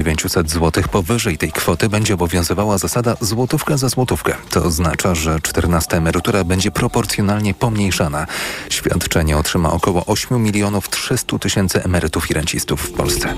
900 zł powyżej tej kwoty będzie obowiązywała zasada złotówka za złotówkę. To oznacza, że 14 emerytura będzie proporcjonalnie pomniejszana. Świadczenie otrzyma około 8 milionów 300 tysięcy emerytów i rencistów w Polsce.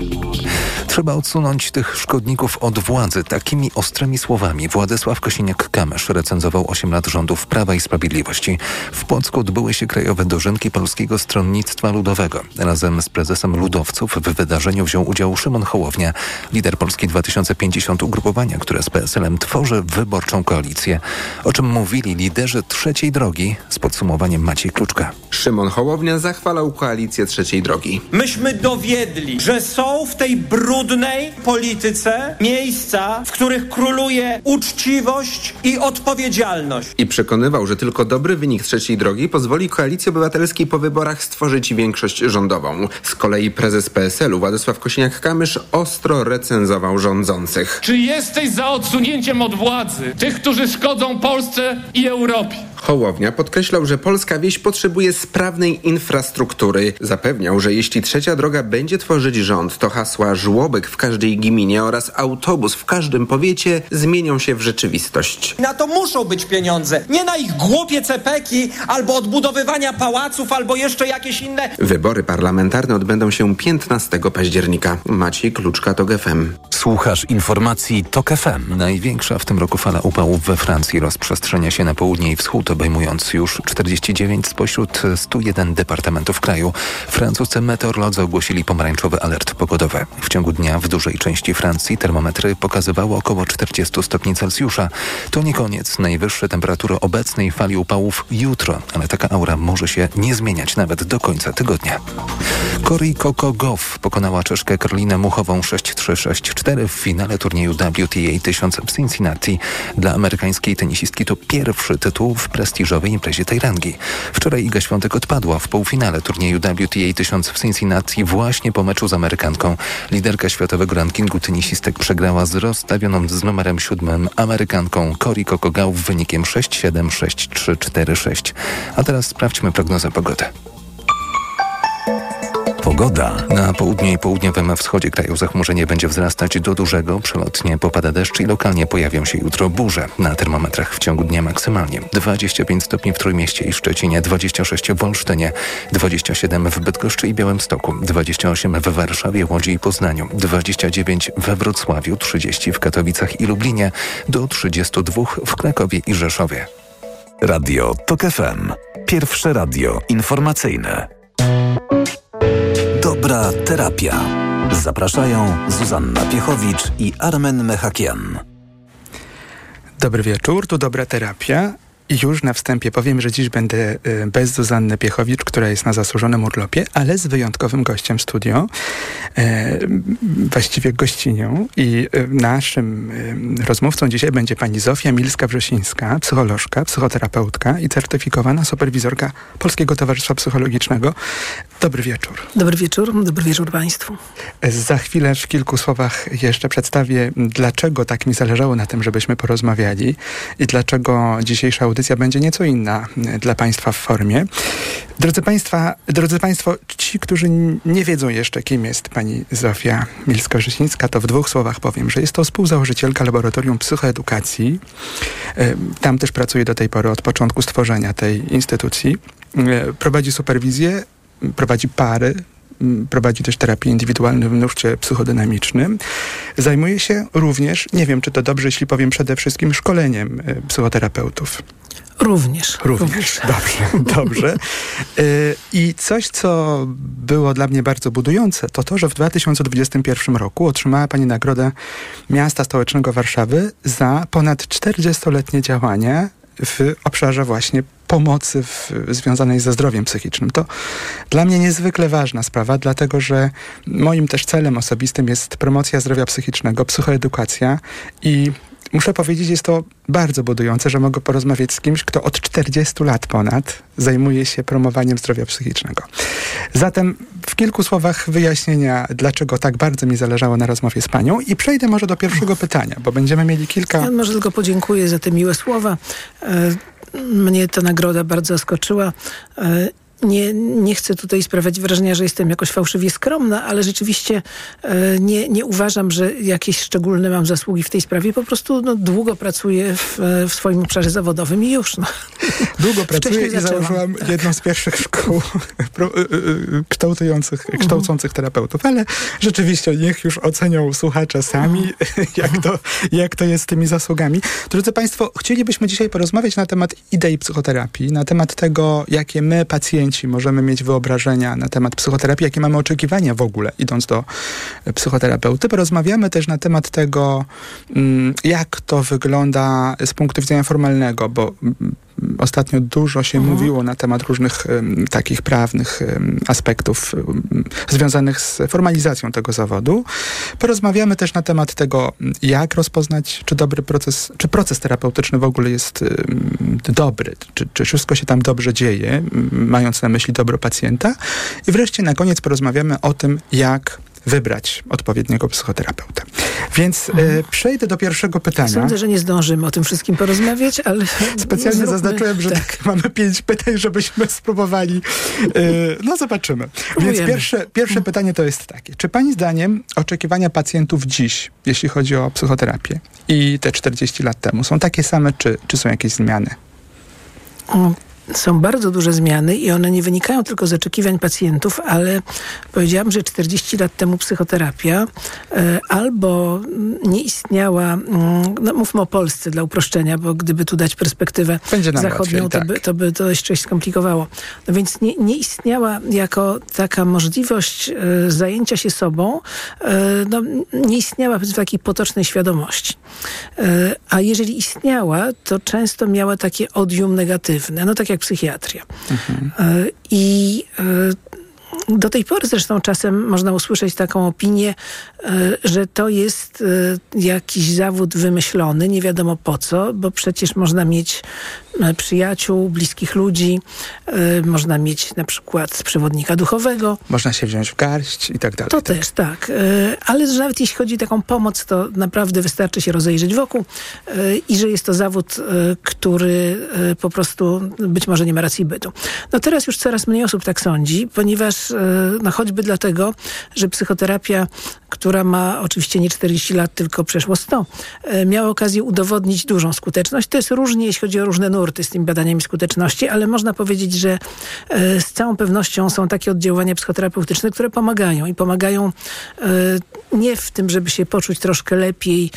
Trzeba odsunąć tych szkodników od władzy. Takimi ostrymi słowami Władysław Kosiniak-Kamysz recenzował 8 lat rządów Prawa i Sprawiedliwości. W Płocku odbyły się krajowe dożynki Polskiego Stronnictwa Ludowego. Razem z prezesem ludowców w wydarzeniu wziął udział Szymon Hołownia, lider Polski 2050 ugrupowania, które z PSL-em tworzy wyborczą koalicję. O czym mówili liderzy trzeciej drogi z podsumowaniem Maciej Kluczka. Szymon Hołownia zachwalał koalicję trzeciej drogi. Myśmy dowiedli, że są w tej brudnej polityce miejsca, w których króluje uczciwość i odpowiedzialność. I przekonywał, że tylko dobry wynik trzeciej drogi pozwoli koalicji obywatelskiej po wyborach stworzyć większość rządową. Z kolei prezes PSL-u Władysław Kosiniak-Kamysz ostro recenzował rządzących. Czy jesteś za odsunięciem od władzy tych, którzy szkodzą Polsce i Europie? Hołownia podkreślał, że polska wieś potrzebuje sprawnej infrastruktury. Zapewniał, że jeśli trzecia droga będzie tworzyć rząd, to hasła żłobek w każdej gminie oraz autobus w każdym powiecie zmienią się w rzeczywistość. Na to muszą być pieniądze. Nie na ich głupie cepeki, albo odbudowywania pałaców, albo jeszcze jakieś inne. Wybory parlamentarne odbędą się 15 października. Maciej Kluczka, TOG FM. Słuchasz informacji TOK FM. Największa w tym roku fala upałów we Francji rozprzestrzenia się na południe i wschód, obejmując już 49 spośród 101 departamentów kraju. Francuscy meteorolodzy ogłosili pomarańczowy alert pogodowy. W ciągu dnia w dużej części Francji termometry pokazywały około 40 stopni Celsjusza. To nie koniec. Najwyższe temperatury obecnej fali upałów jutro, ale taka aura może się nie zmieniać nawet do końca tygodnia. Cory Coco Goff pokonała Czeszkę Karolinę Muchową 6-3-6-4 w finale turnieju WTA 1000 w Cincinnati. Dla amerykańskiej tenisistki to pierwszy tytuł w prestiżowej imprezie tej rangi. Wczoraj Iga Świątek odpadła w półfinale turnieju WTA 1000 w Cincinnati właśnie po meczu z Amerykanką. Liderka światowego rankingu tenisistek przegrała z rozstawioną z numerem siódmym Amerykanką Cory Gauff wynikiem 6-7, 6-3, 4-6. A teraz sprawdźmy prognozę pogody. Pogoda. Na południu i południowym wschodzie kraju zachmurzenie będzie wzrastać do dużego. Przelotnie popada deszcz i lokalnie pojawią się jutro burze. Na termometrach w ciągu dnia maksymalnie 25 stopni w Trójmieście i Szczecinie, 26 w Olsztynie, 27 w Bydgoszczy i Białymstoku, 28 w Warszawie, Łodzi i Poznaniu, 29 we Wrocławiu, 30 w Katowicach i Lublinie, do 32 w Krakowie i Rzeszowie. Radio TOK FM. Pierwsze radio informacyjne. Dobra terapia. Zapraszają Zuzanna Piechowicz i Armen Mechakian. Dobry wieczór, tu Dobra Terapia. Już na wstępie powiem, że dziś będę y, bez Zuzanny Piechowicz, która jest na zasłużonym urlopie, ale z wyjątkowym gościem studio, e, właściwie gościnią. I y, naszym rozmówcą dzisiaj będzie pani Zofia Milska-Wrzesińska, psycholożka, psychoterapeutka i certyfikowana superwizorka Polskiego Towarzystwa Psychologicznego. Dobry wieczór. Dobry wieczór, dobry wieczór Państwu. Za chwilę w kilku słowach jeszcze przedstawię, dlaczego tak mi zależało na tym, żebyśmy porozmawiali i dlaczego dzisiejsza audycja będzie nieco inna dla Państwa w formie. Drodzy, państwa, drodzy Państwo, ci, którzy nie wiedzą jeszcze, kim jest pani Zofia Milska-Rzesińska, to w dwóch słowach powiem, że jest to współzałożycielka Laboratorium Psychoedukacji. Tam też pracuje do tej pory od początku stworzenia tej instytucji. Prowadzi superwizję prowadzi pary, prowadzi też terapię indywidualną w nurcie psychodynamicznym. Zajmuje się również, nie wiem czy to dobrze, jeśli powiem przede wszystkim szkoleniem psychoterapeutów. Również. Również. Dobrze, dobrze. I coś, co było dla mnie bardzo budujące, to to, że w 2021 roku otrzymała Pani nagrodę Miasta Stołecznego Warszawy za ponad 40-letnie działanie w obszarze właśnie pomocy w, związanej ze zdrowiem psychicznym. To dla mnie niezwykle ważna sprawa, dlatego że moim też celem osobistym jest promocja zdrowia psychicznego, psychoedukacja i muszę powiedzieć, jest to bardzo budujące, że mogę porozmawiać z kimś, kto od 40 lat ponad zajmuje się promowaniem zdrowia psychicznego. Zatem w kilku słowach wyjaśnienia, dlaczego tak bardzo mi zależało na rozmowie z panią i przejdę może do pierwszego pytania, bo będziemy mieli kilka... Ja może tylko podziękuję za te miłe słowa. Mnie ta nagroda bardzo zaskoczyła. Nie, nie chcę tutaj sprawiać wrażenia, że jestem jakoś fałszywie skromna, ale rzeczywiście e, nie, nie uważam, że jakieś szczególne mam zasługi w tej sprawie. Po prostu no, długo pracuję w, e, w swoim obszarze zawodowym i już. No. Długo pracuję i zaczęłam, założyłam tak. jedną z pierwszych szkół y, kształtujących, kształcących terapeutów, ale rzeczywiście niech już ocenią słuchacze sami, jak to, jak to jest z tymi zasługami. Drodzy Państwo, chcielibyśmy dzisiaj porozmawiać na temat idei psychoterapii, na temat tego, jakie my, pacjenci, możemy mieć wyobrażenia na temat psychoterapii, jakie mamy oczekiwania w ogóle, idąc do psychoterapeuty. Porozmawiamy też na temat tego, mm, jak to wygląda z punktu widzenia formalnego, bo mm, Ostatnio dużo się mówiło na temat różnych em, takich prawnych em, aspektów em, związanych z formalizacją tego zawodu. Porozmawiamy też na temat tego, jak rozpoznać, czy dobry proces, czy proces terapeutyczny w ogóle jest dobry, czy, czy wszystko się tam dobrze dzieje, mając na myśli dobro pacjenta. I wreszcie na koniec porozmawiamy o tym, jak wybrać odpowiedniego psychoterapeuta. Więc e, przejdę do pierwszego pytania. Sądzę, że nie zdążymy o tym wszystkim porozmawiać, ale Specjalnie zróbmy- zaznaczyłem, że Tak. mamy pięć pytań, żebyśmy spróbowali. Yy, no zobaczymy. Więc Spróbujemy. pierwsze, pierwsze pytanie to jest takie. Czy pani zdaniem oczekiwania pacjentów dziś, jeśli chodzi o psychoterapię i te 40 lat temu, są takie same, czy, czy są jakieś zmiany? O, Są bardzo duże zmiany i one nie wynikają tylko z oczekiwań pacjentów, ale powiedziałam, że 40 lat temu psychoterapia e, albo nie istniała, mm, no mówmy o Polsce dla uproszczenia, bo gdyby tu dać perspektywę zachodnią, łatwiej, to, by, tak. to by to jeszcze się skomplikowało. No więc nie, nie istniała jako taka możliwość e, zajęcia się sobą, e, no, nie istniała w takiej potocznej świadomości. A jeżeli istniała, to często miała takie odium negatywne, no tak jak psychiatria. E, I e, do tej pory zresztą czasem można usłyszeć taką opinię, e, że to jest e, jakiś zawód wymyślony, nie wiadomo po co, bo przecież można mieć e, przyjaciół, bliskich ludzi, można mieć na przykład przewodnika duchowego, Można się wziąć w garść i tak dalej. to też, tak. Ale że nawet jeśli chodzi o taką pomoc, to naprawdę wystarczy się rozejrzeć wokół i że jest to zawód, który po prostu być może nie ma racji bytu. No teraz już coraz mniej osób tak sądzi, ponieważ e, no choćby dlatego, że psychoterapia, która ma oczywiście nie 40 lat, tylko przeszło 100, e, miała okazję udowodnić dużą skuteczność. To jest różnie, jeśli chodzi o różne nurty z tymi badaniami skuteczności, ale można powiedzieć, że e, z całą pewnością są takie oddziaływania psychoterapeutyczne, które pomagają i pomagają nie w tym, żeby się poczuć troszkę lepiej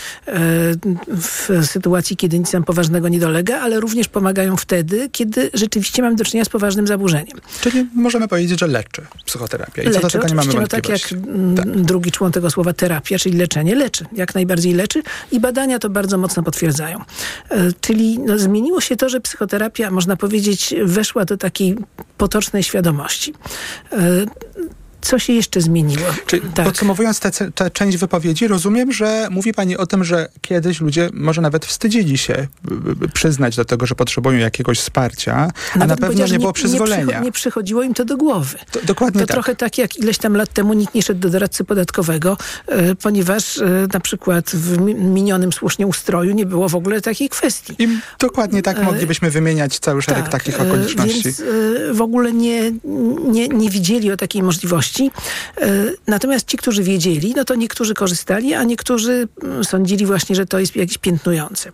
w sytuacji, kiedy nic nam poważnego nie dolega, ale również pomagają wtedy, kiedy rzeczywiście mamy do czynienia z poważnym zaburzeniem. Czyli możemy powiedzieć, że leczy psychoterapia. I co do Leczy, tego nie mamy no tak jak mm, drugi człon tego słowa terapia, czyli leczenie, leczy. Jak najbardziej leczy i badania to bardzo mocno potwierdzają. E, Czyli no, zmieniło się to, że psychoterapia, można powiedzieć, weszła do takiej potocznej świadomości. E, Co się jeszcze zmieniło? Czyli tak. podsumowując tę tę część wypowiedzi, rozumiem, że mówi pani o tym, że kiedyś ludzie może nawet wstydzili się y, y, przyznać do tego, że potrzebują jakiegoś wsparcia, a Nawet na pewno nie było Nie, przyzwolenia. przycho- nie przychodziło im to do głowy. To, dokładnie To tak. trochę tak jak ileś tam lat temu nikt nie szedł do doradcy podatkowego, e, ponieważ e, na przykład w mi- minionym słusznie ustroju nie było w ogóle takiej kwestii. I dokładnie tak E, moglibyśmy wymieniać cały szereg takich e, okoliczności. Więc w ogóle nie, nie, nie widzieli o takiej możliwości. E, Natomiast ci, którzy wiedzieli, no to niektórzy korzystali, a niektórzy mm, sądzili właśnie, że to jest jakieś piętnujące.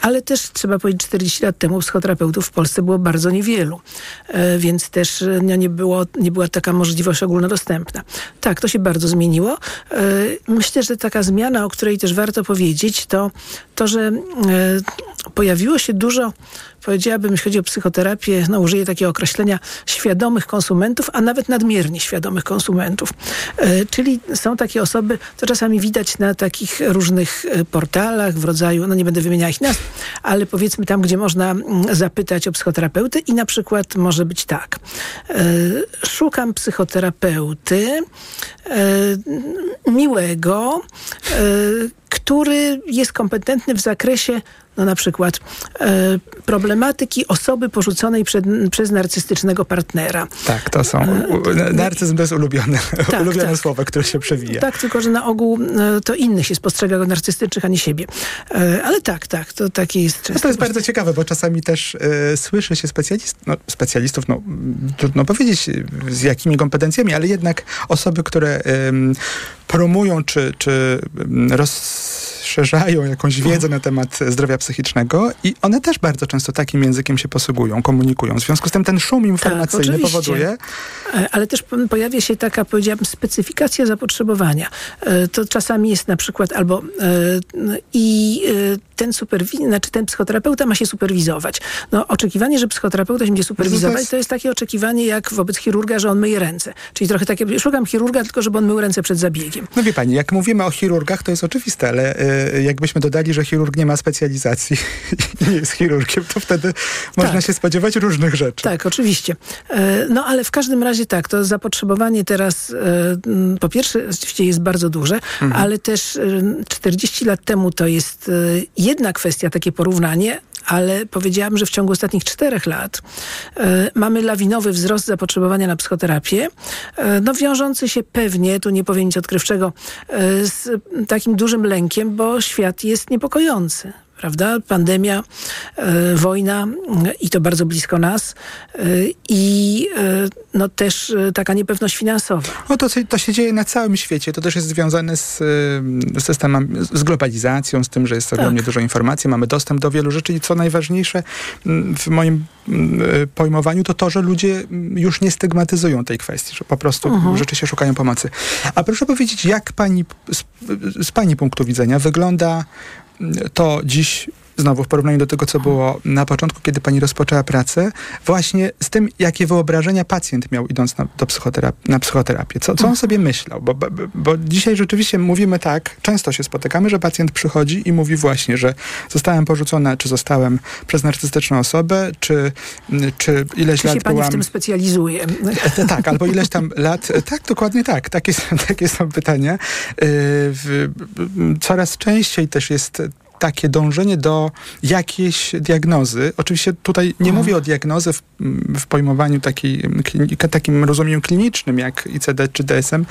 Ale też trzeba powiedzieć, 40 lat temu psychoterapeutów w Polsce było bardzo niewielu, E, więc też e, no, nie, było, nie była taka możliwość ogólnodostępna. Tak, to się bardzo zmieniło. Myślę, że taka zmiana, o której też warto powiedzieć, to to, że pojawiło się dużo, powiedziałabym, jeśli chodzi o psychoterapię, no użyję takiego określenia, świadomych konsumentów, a nawet nadmiernie świadomych konsumentów. E, Czyli są takie osoby, to czasami widać na takich różnych e, portalach w rodzaju, no nie będę wymieniać nazw, ale powiedzmy tam, gdzie można mm, zapytać o psychoterapeuty i na przykład może być tak. e, Szukam psychoterapeuty miłego, który jest kompetentny w zakresie no na przykład e, problematyki osoby porzuconej przed, przez narcystycznego partnera. Tak, to są. Narcyzm to jest ulubione, Tak, ulubione tak. słowo, które się przewija. Tak, tylko że na ogół e, to innych się spostrzega go narcystycznych, a nie siebie. E, ale tak, tak, to takie jest często. No to jest bardzo ciekawe, bo czasami też e, słyszy się specjalist, no, specjalistów, no trudno powiedzieć e, z jakimi kompetencjami, ale jednak osoby, które promują czy, czy em, rozszerzają jakąś wiedzę na temat zdrowia psychicznego i one też bardzo często takim językiem się posługują, komunikują. W związku z tym ten szum informacyjny Tak, powoduje, E, Ale też pojawia się taka, powiedziałabym, specyfikacja zapotrzebowania. E, To czasami jest na przykład albo e, i ten superwi- znaczy ten psychoterapeuta ma się superwizować. No, oczekiwanie, że psychoterapeuta się będzie superwizować, jest- to jest takie oczekiwanie jak wobec chirurga, że on myje ręce. Czyli trochę takie, szukam chirurga, tylko żeby on mył ręce przed zabiegiem. No wie pani, jak mówimy o chirurgach, to jest oczywiste, ale y, jakbyśmy dodali, że chirurg nie ma specjalizacji i nie jest chirurgiem, to wtedy można Tak. się spodziewać różnych rzeczy. Tak, oczywiście. E, No ale w każdym razie tak, to zapotrzebowanie teraz e, po pierwsze oczywiście jest bardzo duże, ale też e, 40 lat temu to jest jedna kwestia, takie porównanie, ale powiedziałam, że w ciągu ostatnich czterech lat e, mamy lawinowy wzrost zapotrzebowania na psychoterapię, e, no wiążący się pewnie, tu nie powiem nic odkrywczego, e, z takim dużym lękiem, bo świat jest niepokojący prawda? Pandemia, e, wojna e, i to bardzo blisko nas e, i e, no też taka niepewność finansowa. No to, to się dzieje na całym świecie. To też jest związane z systemem, z globalizacją, z tym, że jest ogromnie dużo informacji, mamy dostęp do wielu rzeczy i co najważniejsze w moim pojmowaniu to to, że ludzie już nie stygmatyzują tej kwestii, że po prostu rzeczywiście szukają pomocy. A proszę powiedzieć, jak pani, z, z pani punktu widzenia wygląda to dziś znowu w porównaniu do tego, co było na początku, kiedy pani rozpoczęła pracę, właśnie z tym, jakie wyobrażenia pacjent miał idąc na, do psychoterap- na psychoterapię. Co, co on sobie myślał? Bo, bo, bo dzisiaj rzeczywiście mówimy tak, często się spotykamy, że pacjent przychodzi i mówi właśnie, że zostałem porzucona, czy zostałem przez narcystyczną osobę, czy, czy ileś Czy lat się pani byłam... w tym specjalizuje? E, Tak, albo ileś tam lat. e, Tak, dokładnie tak. Takie, są- takie są pytania. E, Coraz częściej też jest takie dążenie do jakiejś diagnozy. Oczywiście tutaj nie mówię o diagnozy w, w pojmowaniu takiej, takim rozumieniu klinicznym jak ICD czy DSM,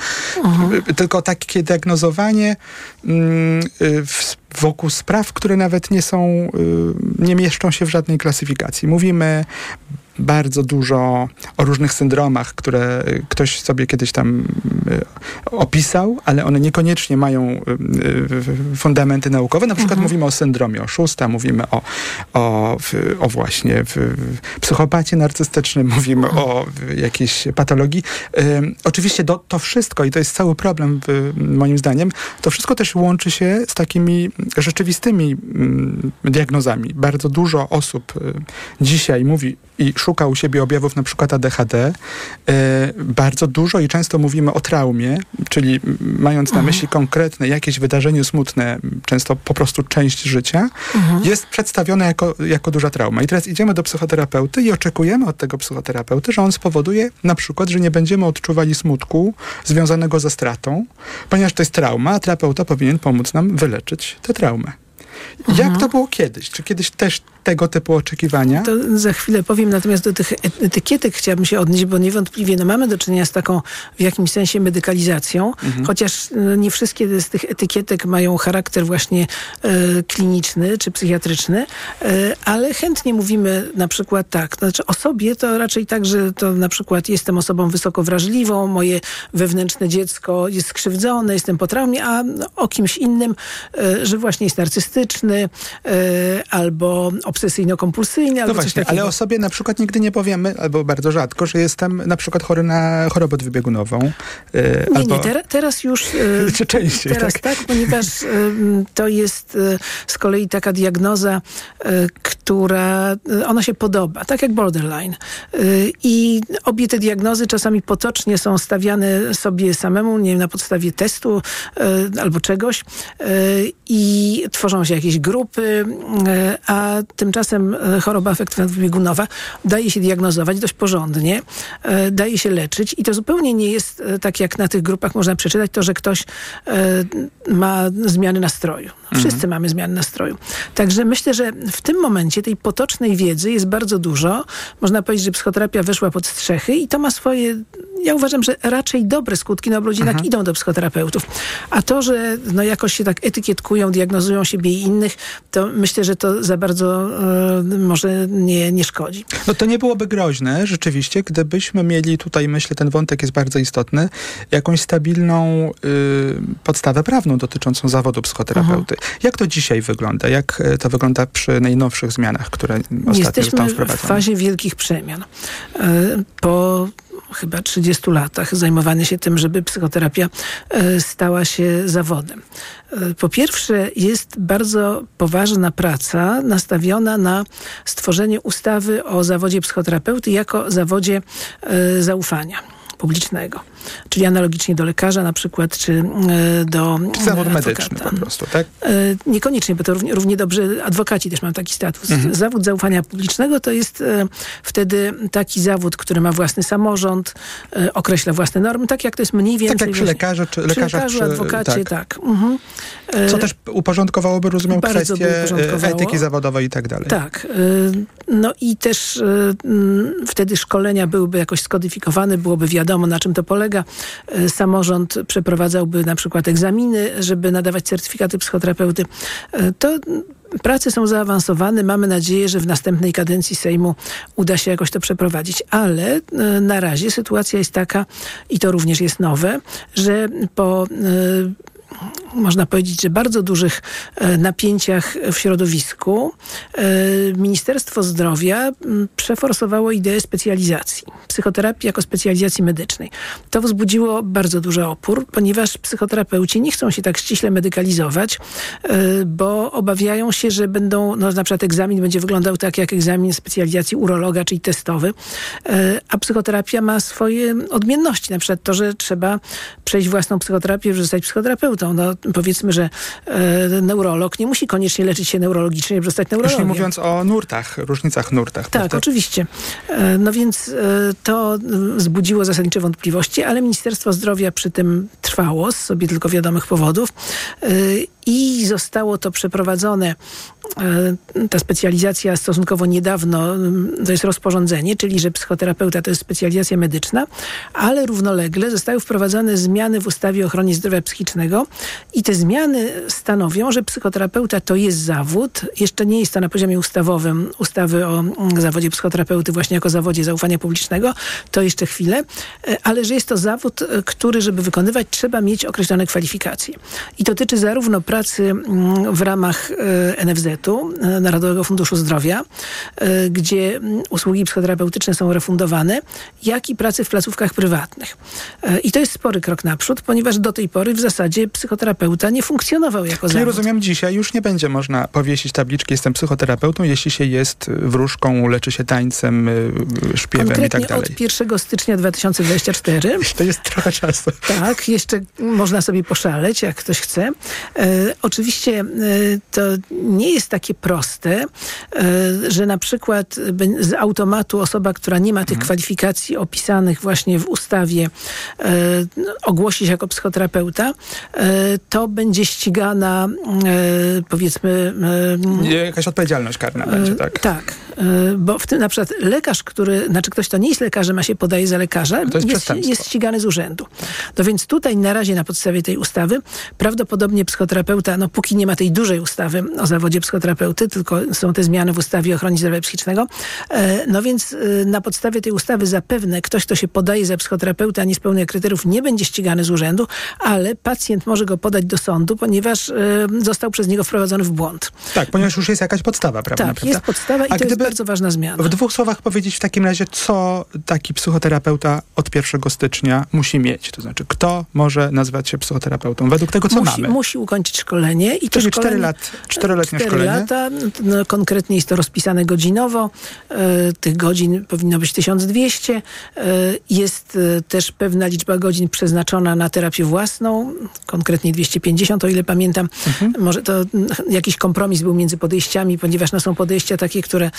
y, tylko takie diagnozowanie mm, y, w, wokół spraw, które nawet nie są, y, nie mieszczą się w żadnej klasyfikacji. Mówimy bardzo dużo o różnych syndromach, które y, ktoś sobie kiedyś tam y, opisał, ale one niekoniecznie mają y, y, fundamenty naukowe. Na przykład mówimy o syndromie oszusta, mówimy o, o, o właśnie psychopacie narcystycznym, mówimy o w, jakiejś patologii. Oczywiście do, to wszystko, i to jest cały problem moim zdaniem, to wszystko też łączy się z takimi rzeczywistymi mm, diagnozami. Bardzo dużo osób y, dzisiaj mówi i szuka u siebie objawów na przykład ADHD. Y, bardzo dużo i często mówimy o traumie, czyli mając na myśli konkretne jakieś wydarzenie smutne, często po prostu część życia, jest przedstawione jako, jako duża trauma. I teraz idziemy do psychoterapeuty i oczekujemy od tego psychoterapeuty, że on spowoduje na przykład, że nie będziemy odczuwali smutku związanego ze stratą, ponieważ to jest trauma, a terapeuta powinien pomóc nam wyleczyć tę traumę. Jak to było kiedyś? Czy kiedyś też tego typu oczekiwania? To za chwilę powiem, natomiast do tych e- etykietek chciałabym się odnieść, bo niewątpliwie no, mamy do czynienia z taką w jakimś sensie medykalizacją, chociaż e, nie wszystkie z tych etykietek mają charakter właśnie e, kliniczny czy psychiatryczny, ale chętnie mówimy na przykład tak, to znaczy o sobie to raczej tak, że to na przykład jestem osobą wysoko wrażliwą, moje wewnętrzne dziecko jest skrzywdzone, jestem po traumie, a o kimś innym, że właśnie jest narcystyczny e, albo obsesyjno-kompulsyjny, No albo coś właśnie, takiego. ale o sobie na przykład nigdy nie powiemy, albo bardzo rzadko, że jestem na przykład chory na chorobę odwybiegunową. Yy, Nie, albo... nie, teraz, teraz już. e, Czy częściej, teraz tak? tak, ponieważ to jest e, z kolei taka diagnoza, e, która e, ona się podoba, tak jak borderline. E, I obie te diagnozy czasami potocznie są stawiane sobie samemu, nie wiem, na podstawie testu e, albo czegoś e, i tworzą się jakieś grupy, e, a tymczasem e, choroba afektywno-biegunowa daje się diagnozować dość porządnie, e, daje się leczyć i to zupełnie nie jest tak jak na tych grupach można przeczytać to, że ktoś ma zmiany nastroju. Wszyscy mamy zmiany nastroju. Także myślę, że w tym momencie tej potocznej wiedzy jest bardzo dużo. Można powiedzieć, że psychoterapia weszła pod strzechy i to ma swoje, ja uważam, że raczej dobre skutki, no bo ludzie jednak idą do psychoterapeutów. A to, że no jakoś się tak etykietkują, diagnozują siebie i innych, to myślę, że to za bardzo e, może nie, nie szkodzi. No to nie byłoby groźne, rzeczywiście, gdybyśmy mieli tutaj, myślę, ten wątek jest bardzo istotny, jakąś stabilną y, podstawę prawną dotyczącą zawodu psychoterapeuty. Jak to dzisiaj wygląda? Jak e, to wygląda przy najnowszych zmianach, które ostatnio Jesteśmy w wprowadzone? fazie wielkich przemian. E, Po chyba 30 latach zajmowanie się tym, żeby psychoterapia e, stała się zawodem. E, Po pierwsze, jest bardzo poważna praca nastawiona na stworzenie ustawy o zawodzie psychoterapeuty jako zawodzie e, zaufania publicznego. Czyli analogicznie do lekarza na przykład, czy e, do Czy zawód e, medyczny adwokata. po prostu, tak? E, Niekoniecznie, bo to równie, równie dobrze adwokaci też mają taki status. Zawód zaufania publicznego to jest wtedy taki zawód, który ma własny samorząd, określa własne normy, tak jak to jest mniej więcej. Tak jak przy lekarzu, czy przy lekarzach, lekarzu, przy- adwokacie, tak. tak. Mhm. Co też uporządkowałoby, rozumiem, uporządkowało. etyki zawodowej i tak dalej. Tak. No i też y, wtedy szkolenia byłyby jakoś skodyfikowane, byłoby wiadomo, na czym to polega. Y, Samorząd przeprowadzałby na przykład egzaminy, żeby nadawać certyfikaty psychoterapeuty. Y, To Prace są zaawansowane. Mamy nadzieję, że w następnej kadencji Sejmu uda się jakoś to przeprowadzić. Ale na razie sytuacja jest taka, i to również jest nowe, że po można powiedzieć, że bardzo dużych e, napięciach w środowisku e, Ministerstwo Zdrowia przeforsowało ideę specjalizacji, psychoterapii jako specjalizacji medycznej. To wzbudziło bardzo duży opór, ponieważ psychoterapeuci nie chcą się tak ściśle medykalizować, e, bo obawiają się, że będą, no na przykład egzamin będzie wyglądał tak jak egzamin specjalizacji urologa, czyli testowy, a psychoterapia ma swoje odmienności, na przykład to, że trzeba przejść własną psychoterapię, żeby zostać psychoterapeutą. No, powiedzmy, że e, neurolog nie musi koniecznie leczyć się neurologicznie, żeby zostać Już nie neurologiem. mówiąc o nurtach, różnicach nurtach. Tak, prawda? oczywiście. E, No więc e, to wzbudziło zasadnicze wątpliwości, ale Ministerstwo Zdrowia przy tym trwało z sobie tylko wiadomych powodów i zostało to przeprowadzone. E, Ta specjalizacja stosunkowo niedawno, m, to jest rozporządzenie, czyli że psychoterapeuta to jest specjalizacja medyczna, ale równolegle zostały wprowadzone zmiany w ustawie o ochronie zdrowia psychicznego i te zmiany stanowią, że psychoterapeuta to jest zawód. Jeszcze nie jest to na poziomie ustawowym ustawy o mm, zawodzie psychoterapeuty właśnie jako zawodzie zaufania publicznego. To jeszcze chwilę, e, ale że jest to zawód, e, który, żeby wykonywać, trzeba mieć określone kwalifikacje. I dotyczy zarówno pracy mm, w ramach e, NFZ-u, e, Narodowego Funduszu Zdrowia, e, gdzie usługi psychoterapeutyczne są refundowane, jak i pracy w placówkach prywatnych. E, I to jest spory krok naprzód, ponieważ do tej pory w zasadzie psychoterapeuta nie funkcjonował jako Czyli zawód. rozumiem, dzisiaj już nie będzie można powiesić tabliczki jestem psychoterapeutą, jeśli się jest wróżką, leczy się tańcem, y, y, śpiewem i Konkretnie tak dalej. od 1 stycznia 2024. To jest trochę czasu. Tak, jeszcze można sobie poszaleć, jak ktoś chce. E, oczywiście e, to nie jest takie proste, e, że na przykład be- z automatu osoba, która nie ma tych kwalifikacji opisanych właśnie w ustawie, e, ogłosi się jako psychoterapeuta, e, to będzie ścigana e, powiedzmy e, Jakaś odpowiedzialność karna będzie, tak? tak, e, bo w tym na przykład lekarz, który, znaczy ktoś, kto nie jest lekarzem, a się podaje za lekarza, To jest jest, jest ścigany z urzędu. No więc tutaj na razie na podstawie tej ustawy prawdopodobnie psychoterapeuta, no póki nie ma tej dużej ustawy o zawodzie psychoterapeuty, tylko są te zmiany w ustawie o ochronie zdrowia psychicznego, e, no więc e, na podstawie tej ustawy zapewne ktoś, kto się podaje za psychoterapeuta, nie spełnia kryteriów, nie będzie ścigany z urzędu, ale pacjent może go podać do sądu, ponieważ e, został przez niego wprowadzony w błąd. Tak, ponieważ już jest jakaś podstawa, prawda? Tak, prawda? jest podstawa i A to gdyby bardzo ważna zmiana. W dwóch słowach powiedzieć w takim razie, co taki psychoterapeuta od 1 stycznia musi mieć. To znaczy, kto może nazwać się psychoterapeutą według tego, co musi, mamy. musi ukończyć szkolenie i to Czyli szkolenie, 4 lat, czteroletnie cztery szkolenie. lata, no, konkretnie jest to rozpisane godzinowo. E, tych godzin powinno być 1200. E, jest e, też pewna liczba godzin przeznaczona na terapię własną, konkretnie 250, o ile pamiętam. Mhm. Może to jakiś kompromis był między podejściami, ponieważ no, są podejścia takie, które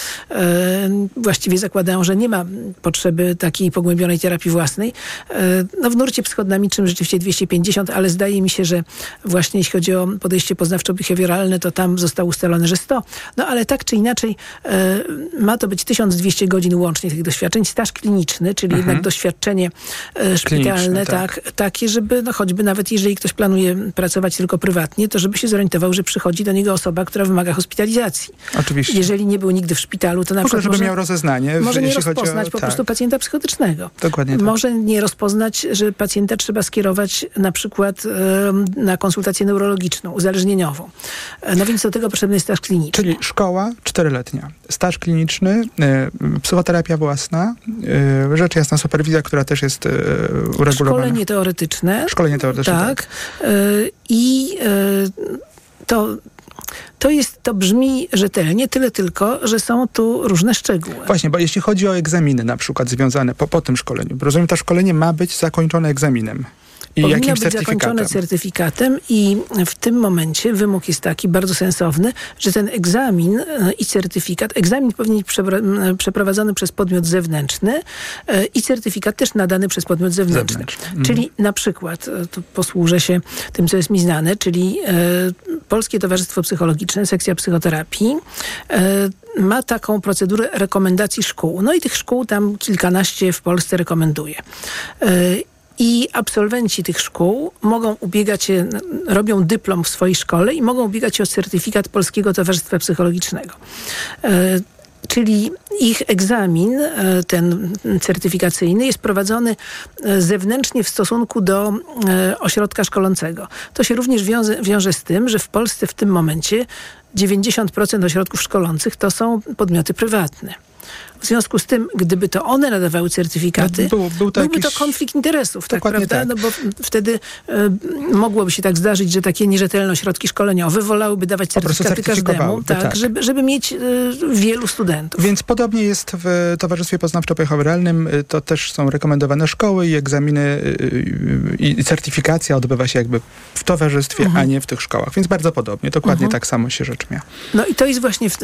właściwie zakładają, że nie ma potrzeby takiej pogłębionej terapii własnej. E, no w nurcie psychodynamicznym rzeczywiście 250, ale zdaje mi się, że właśnie jeśli chodzi o podejście poznawczo-behawioralne, to tam zostało ustalone, że 100. No ale tak czy inaczej e, ma to być 1200 godzin łącznie tych doświadczeń. Staż kliniczny, czyli jednak doświadczenie e, szpitalne, tak. tak, takie, żeby no choćby nawet jeżeli ktoś planuje pracować tylko prywatnie, to żeby się zorientował, że przychodzi do niego osoba, która wymaga hospitalizacji. Oczywiście. Jeżeli nie był nigdy w szpitalu, to na przykład żeby może, miał rozeznanie. może nie chodzi o- rozpoznać po tak. prostu pacjenta psychotycznego. Dokładnie tak. Może nie rozpoznać, że pacjenta trzeba skierować na przykład em, na konsultację neurologiczczną, uzależnieniową. E, No więc do tego potrzebny jest staż kliniczny. Czyli szkoła czteroletnia, staż kliniczny, e, psychoterapia własna, e, rzecz jasna superwizja, która też jest e, uregulowana. Szkolenie teoretyczne. Szkolenie teoretyczne, Tak. E, I to, to jest, to brzmi rzetelnie, tyle tylko, że są tu różne szczegóły. Właśnie, bo jeśli chodzi o egzaminy na przykład związane po, po tym szkoleniu, rozumiem, to szkolenie ma być zakończone egzaminem. I Powinno jakimś być zakończone certyfikatem i w tym momencie wymóg jest taki bardzo sensowny, że ten egzamin e, i certyfikat, egzamin powinien być przeprowadzony przez podmiot zewnętrzny e, i certyfikat też nadany przez podmiot zewnętrzny. Zewnętrzny. Mhm. Czyli na przykład, e, tu posłużę się tym, co jest mi znane, czyli Polskie Towarzystwo Psychologiczne, sekcja psychoterapii, ma taką procedurę rekomendacji szkół. No i tych szkół tam kilkanaście w Polsce rekomenduje. I absolwenci tych szkół mogą ubiegać się, robią dyplom w swojej szkole i mogą ubiegać się o certyfikat Polskiego Towarzystwa Psychologicznego. E, Czyli ich egzamin, e, ten certyfikacyjny, jest prowadzony e, zewnętrznie w stosunku do ośrodka szkolącego. To się również wiąże, wiąże z tym, że w Polsce w tym momencie 90% ośrodków szkolących to są podmioty prywatne. W związku z tym, gdyby to one nadawały certyfikaty, No, był- był to byłby jakiś- to konflikt interesów, tak Dokładnie prawda? tak. No bo wtedy e, mogłoby się tak zdarzyć, że takie nierzetelne ośrodki szkoleniowe wolałyby dawać certyfikaty każdemu, tak, tak. Żeby, żeby mieć e, wielu studentów. Więc podobnie jest w Towarzystwie Poznawczo-Behawioralnym. y, To też są rekomendowane szkoły i egzaminy y, y, i certyfikacja odbywa się jakby w towarzystwie, Mhm. a nie w tych szkołach. Więc bardzo podobnie. Dokładnie tak samo się rzecz miała. No i to jest właśnie w,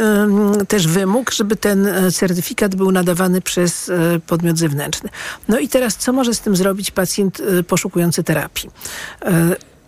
też wymóg, żeby ten e, był nadawany przez e, podmiot zewnętrzny. No i teraz, co może z tym zrobić pacjent e, poszukujący terapii?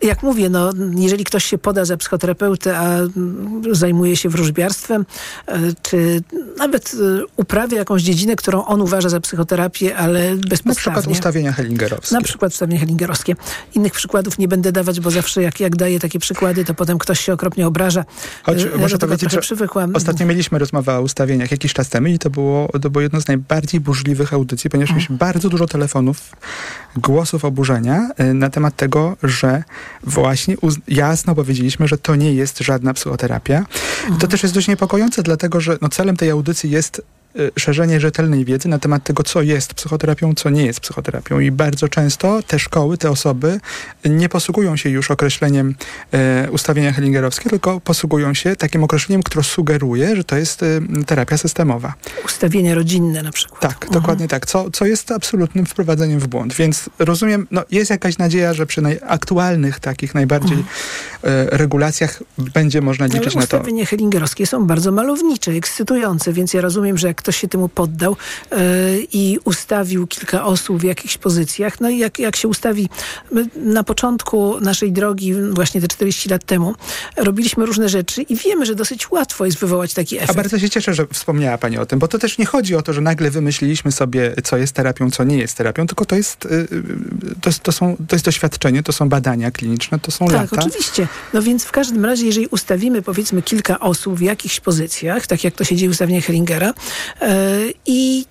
E, jak mówię, no, jeżeli ktoś się poda za psychoterapeutę, a mm, zajmuje się wróżbiarstwem, e, czy nawet e, uprawia jakąś dziedzinę, którą on uważa za psychoterapię, ale Na przykład bezpodstawnie. ustawienia hellingerowskie. Na przykład ustawienia hellingerowskie. Innych przykładów nie będę dawać, bo zawsze jak, jak daję takie przykłady, to potem ktoś się okropnie obraża. Choć Ja do muszę powiedzieć, że przywykłam. Ostatnio mieliśmy rozmowę o ustawieniach jakiś czas temu i to było, to było jedno z najbardziej burzliwych audycji, ponieważ Mhm. mieliśmy bardzo dużo telefonów, głosów oburzenia na temat tego, że właśnie jasno powiedzieliśmy, że to nie jest żadna psychoterapia. Mhm. To też jest dość niepokojące, dlatego że no, celem tej audycji jest szerzenie rzetelnej wiedzy na temat tego, co jest psychoterapią, co nie jest psychoterapią. I bardzo często te szkoły, te osoby nie posługują się już określeniem e, ustawienia hellingerowskie, tylko posługują się takim określeniem, które sugeruje, że to jest e, terapia systemowa. Ustawienia rodzinne na przykład. Tak, dokładnie tak, co, co jest absolutnym wprowadzeniem w błąd. Więc rozumiem, no, jest jakaś nadzieja, że przy najaktualnych takich najbardziej e, regulacjach będzie można liczyć na to. ustawienia hellingerowskie są bardzo malownicze, ekscytujące, więc ja rozumiem, że jak ktoś się temu poddał e, i ustawił kilka osób w jakichś pozycjach, no i jak, jak się ustawi my na początku naszej drogi, właśnie te 40 lat temu, robiliśmy różne rzeczy i wiemy, że dosyć łatwo jest wywołać taki A efekt. bardzo się cieszę, że wspomniała Pani o tym, bo to też nie chodzi o to, że nagle wymyśliliśmy sobie, co jest terapią, co nie jest terapią, tylko to jest, y, y, to jest, to są, to jest doświadczenie, to są badania kliniczne, to są Tak, lata. oczywiście. No więc w każdym razie, jeżeli ustawimy powiedzmy kilka osób w jakichś pozycjach, tak jak to się dzieje w ustawieniu Hellingera i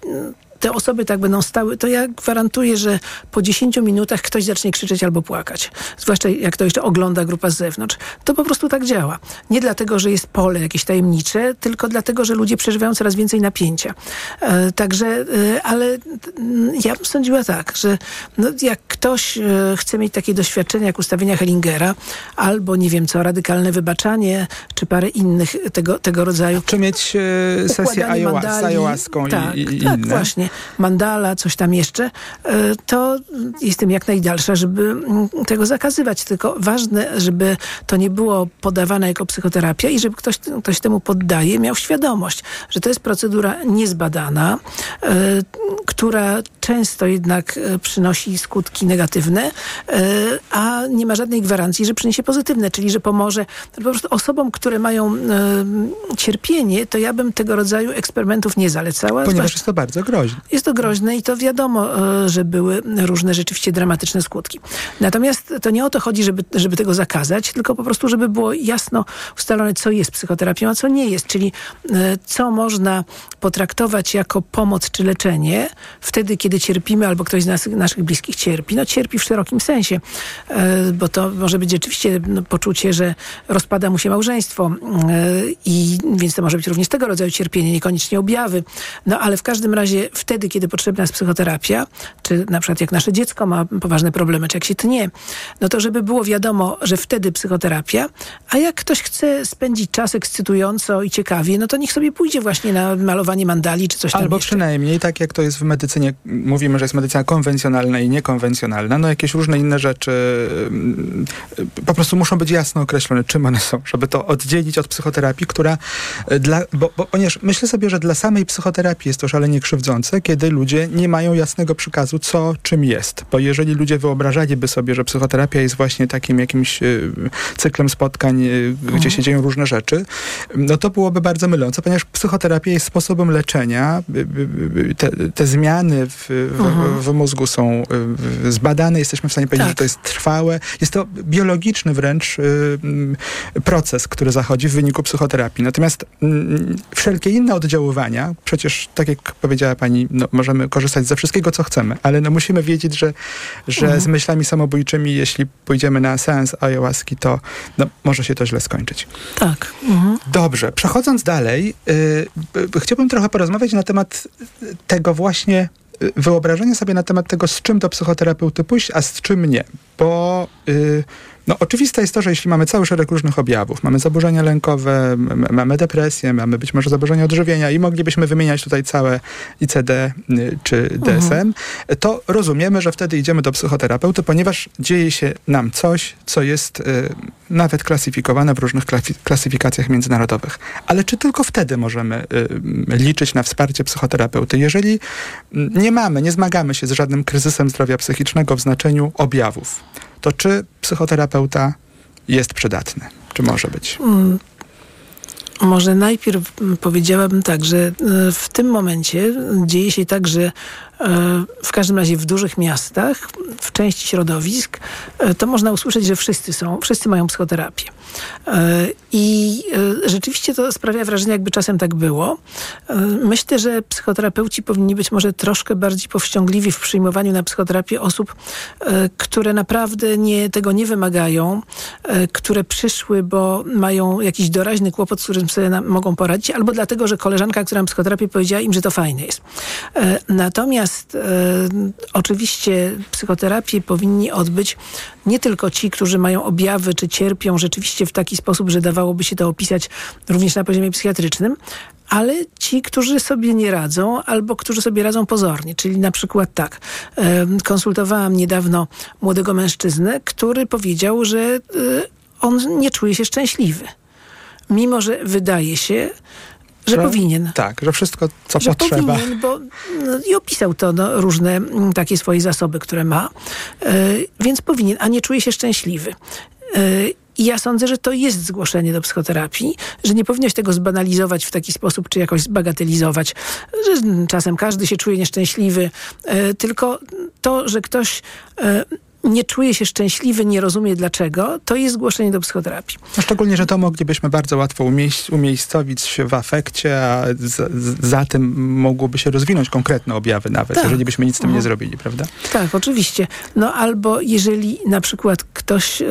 te osoby tak będą stały, to ja gwarantuję, że po 10 minutach ktoś zacznie krzyczeć albo płakać. Zwłaszcza jak to jeszcze ogląda grupa z zewnątrz. To po prostu tak działa. Nie dlatego, że jest pole jakieś tajemnicze, tylko dlatego, że ludzie przeżywają coraz więcej napięcia. E, także, e, ale mm, ja bym sądziła tak, że no, jak ktoś e, chce mieć takie doświadczenia jak ustawienia Hellingera, albo nie wiem co, radykalne wybaczanie, czy parę innych tego, tego rodzaju Czy mieć e, sesję z ayahuaską tak, i, i tak, inne. właśnie. Mandala, coś tam jeszcze, e, to jestem jak najdalsza, żeby mm, tego zakazywać. Tylko ważne, żeby to nie było podawane jako psychoterapia i żeby ktoś, ktoś temu poddaje, miał świadomość, że to jest procedura niezbadana, e, która często jednak e, przynosi skutki negatywne, a nie ma żadnej gwarancji, że przyniesie pozytywne, czyli że pomoże po prostu osobom, które mają cierpienie, to ja bym tego rodzaju eksperymentów nie zalecała. Ponieważ jest to bardzo groźne. Jest to groźne i to wiadomo, e, że były różne rzeczywiście dramatyczne skutki. Natomiast to nie o to chodzi, żeby, żeby tego zakazać, tylko po prostu, żeby było jasno ustalone, co jest psychoterapią, a co nie jest, czyli e, co można potraktować jako pomoc czy leczenie wtedy, kiedy cierpimy albo ktoś z nas, naszych bliskich cierpi. No cierpi w szerokim sensie, e, bo to może być rzeczywiście no, poczucie, że rozpada mu się małżeństwo i więc to może być również tego rodzaju cierpienie, niekoniecznie objawy. No ale w każdym razie wtedy, kiedy potrzebna jest psychoterapia, czy na przykład jak nasze dziecko ma poważne problemy, czy jak się tnie, no to żeby było wiadomo, że wtedy psychoterapia, a jak ktoś chce spędzić czas ekscytująco i ciekawie, no to niech sobie pójdzie właśnie na malowanie mandali, czy coś tam Albo jeszcze. przynajmniej tak jak to jest w medycynie, mówimy, że jest medycyna konwencjonalna i niekonwencjonalna, no jakieś różne inne rzeczy mm, po prostu muszą być jasno określone, czym one są, żeby to oddzielić od psychoterapii, która dla, bo, bo, ponieważ myślę sobie, że dla samej psychoterapii jest to szalenie krzywdzące, kiedy ludzie nie mają jasnego przekazu, co czym jest. Bo jeżeli ludzie wyobrażaliby sobie, że psychoterapia jest właśnie takim jakimś y, cyklem spotkań, y, gdzie Mhm. się dzieją różne rzeczy, no to byłoby bardzo mylące, ponieważ psychoterapia jest sposobem leczenia. Y, Te, te zmiany w, w, Mhm. w mózgu są zbadane, jesteśmy w stanie powiedzieć, Tak. że to jest trwałe. Jest to biologiczny wręcz y, mm, proces, który zachodzi w wyniku psychoterapii. Natomiast mm, wszelkie inne oddziaływania, przecież tak jak powiedziała pani, no, możemy korzystać ze wszystkiego, co chcemy, ale no, musimy wiedzieć, że, że Mhm. z myślami samobójczymi, jeśli pójdziemy na seans ayahuaski, to no, może się to źle skończyć. Tak. Mhm. Dobrze, przechodząc dalej, y, y, chciałbym trochę porozmawiać na temat tego właśnie y, wyobrażenia sobie na temat tego, z czym do psychoterapeuty pójść, a z czym nie. Bo no, oczywiste jest to, że jeśli mamy cały szereg różnych objawów, mamy zaburzenia lękowe, mamy depresję, mamy być może zaburzenia odżywienia i moglibyśmy wymieniać tutaj całe ICD y, czy DSM, to rozumiemy, że wtedy idziemy do psychoterapeuty, ponieważ dzieje się nam coś, co jest y, nawet klasyfikowane w różnych klasyfikacjach międzynarodowych. Ale czy tylko wtedy możemy y, liczyć na wsparcie psychoterapeuty? Jeżeli nie mamy, nie zmagamy się z żadnym kryzysem zdrowia psychicznego w znaczeniu objawów, to czy psychoterapeuta jest przydatny? Czy może być? Mm, Może najpierw powiedziałabym tak, że e, w tym momencie dzieje się tak, że w każdym razie w dużych miastach, w części środowisk, e, to można usłyszeć, że wszyscy są, wszyscy mają psychoterapię. E, I e, rzeczywiście to sprawia wrażenie, jakby czasem tak było. E, Myślę, że psychoterapeuci powinni być może troszkę bardziej powściągliwi w przyjmowaniu na psychoterapię osób, e, które naprawdę nie, tego nie wymagają, e, które przyszły, bo mają jakiś doraźny kłopot, z którym sobie na, mogą poradzić, albo dlatego, że koleżanka, która ma psychoterapię, powiedziała im, że to fajne jest. E, Natomiast e, oczywiście psychoterapię powinni odbyć nie tylko ci, którzy mają objawy, czy cierpią rzeczywiście w taki sposób, że dawałoby się to opisać również na poziomie psychiatrycznym, ale ci, którzy sobie nie radzą, albo którzy sobie radzą pozornie. Czyli na przykład tak, em, konsultowałam niedawno młodego mężczyznę, który powiedział, że e, on nie czuje się szczęśliwy. Mimo, że wydaje się, że, powinien. Tak, że wszystko, co Że potrzeba. powinien, bo no, i opisał to no, różne mm, takie swoje zasoby, które ma, e, więc powinien, a nie czuje się szczęśliwy. E, I ja sądzę, że to jest zgłoszenie do psychoterapii, że nie powinno się tego zbanalizować w taki sposób, czy jakoś zbagatelizować, że czasem każdy się czuje nieszczęśliwy, e, tylko to, że ktoś nie czuje się szczęśliwy, nie rozumie dlaczego, to jest zgłoszenie do psychoterapii. No szczególnie, że to moglibyśmy bardzo łatwo umieść, umiejscowić w afekcie, a za tym mogłoby się rozwinąć konkretne objawy nawet, Tak. jeżeli byśmy nic z tym nie Mhm. zrobili, prawda? Tak, oczywiście. No albo jeżeli na przykład ktoś e,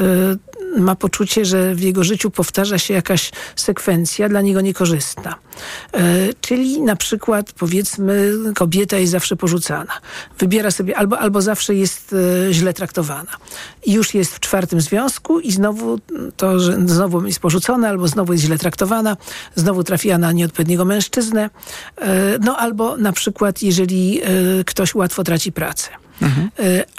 ma poczucie, że w jego życiu powtarza się jakaś sekwencja dla niego niekorzystna. E, czyli na przykład powiedzmy kobieta jest zawsze porzucana. Wybiera sobie albo, albo zawsze jest e, źle traktowana. I już jest w czwartym związku i znowu to, że znowu jest porzucona albo znowu jest źle traktowana, znowu trafiła na nieodpowiedniego mężczyznę. E, no albo na przykład jeżeli ktoś łatwo traci pracę. Mhm.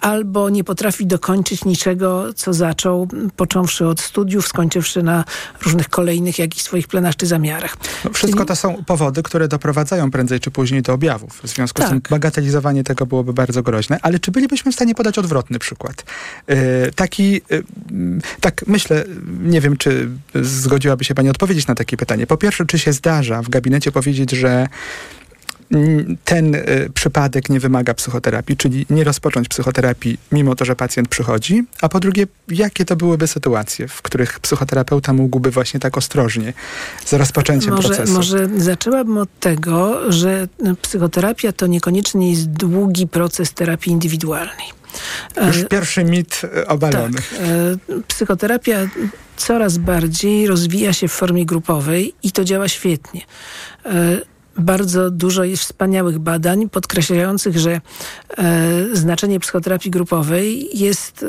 Albo nie potrafi dokończyć niczego, co zaczął, począwszy od studiów, skończywszy na różnych kolejnych jakichś swoich planach czy zamiarach. No, wszystko Czyli... to są powody, które doprowadzają prędzej czy później do objawów. W związku tak. z tym tak. bagatelizowanie tego byłoby bardzo groźne. Ale czy bylibyśmy w stanie podać odwrotny przykład? Yy, taki, yy, tak myślę, nie wiem, czy zgodziłaby się Pani odpowiedzieć na takie pytanie. Po pierwsze, czy się zdarza w gabinecie powiedzieć, że ten y, przypadek nie wymaga psychoterapii, czyli nie rozpocząć psychoterapii, mimo to, że pacjent przychodzi, a po drugie, jakie to byłyby sytuacje, w których psychoterapeuta mógłby właśnie tak ostrożnie z rozpoczęciem może, procesu? Może zaczęłabym od tego, że psychoterapia to niekoniecznie jest długi proces terapii indywidualnej. Już e, pierwszy mit obalony. Tak. Psychoterapia coraz bardziej rozwija się w formie grupowej i to działa świetnie bardzo dużo jest wspaniałych badań podkreślających, że e, znaczenie psychoterapii grupowej jest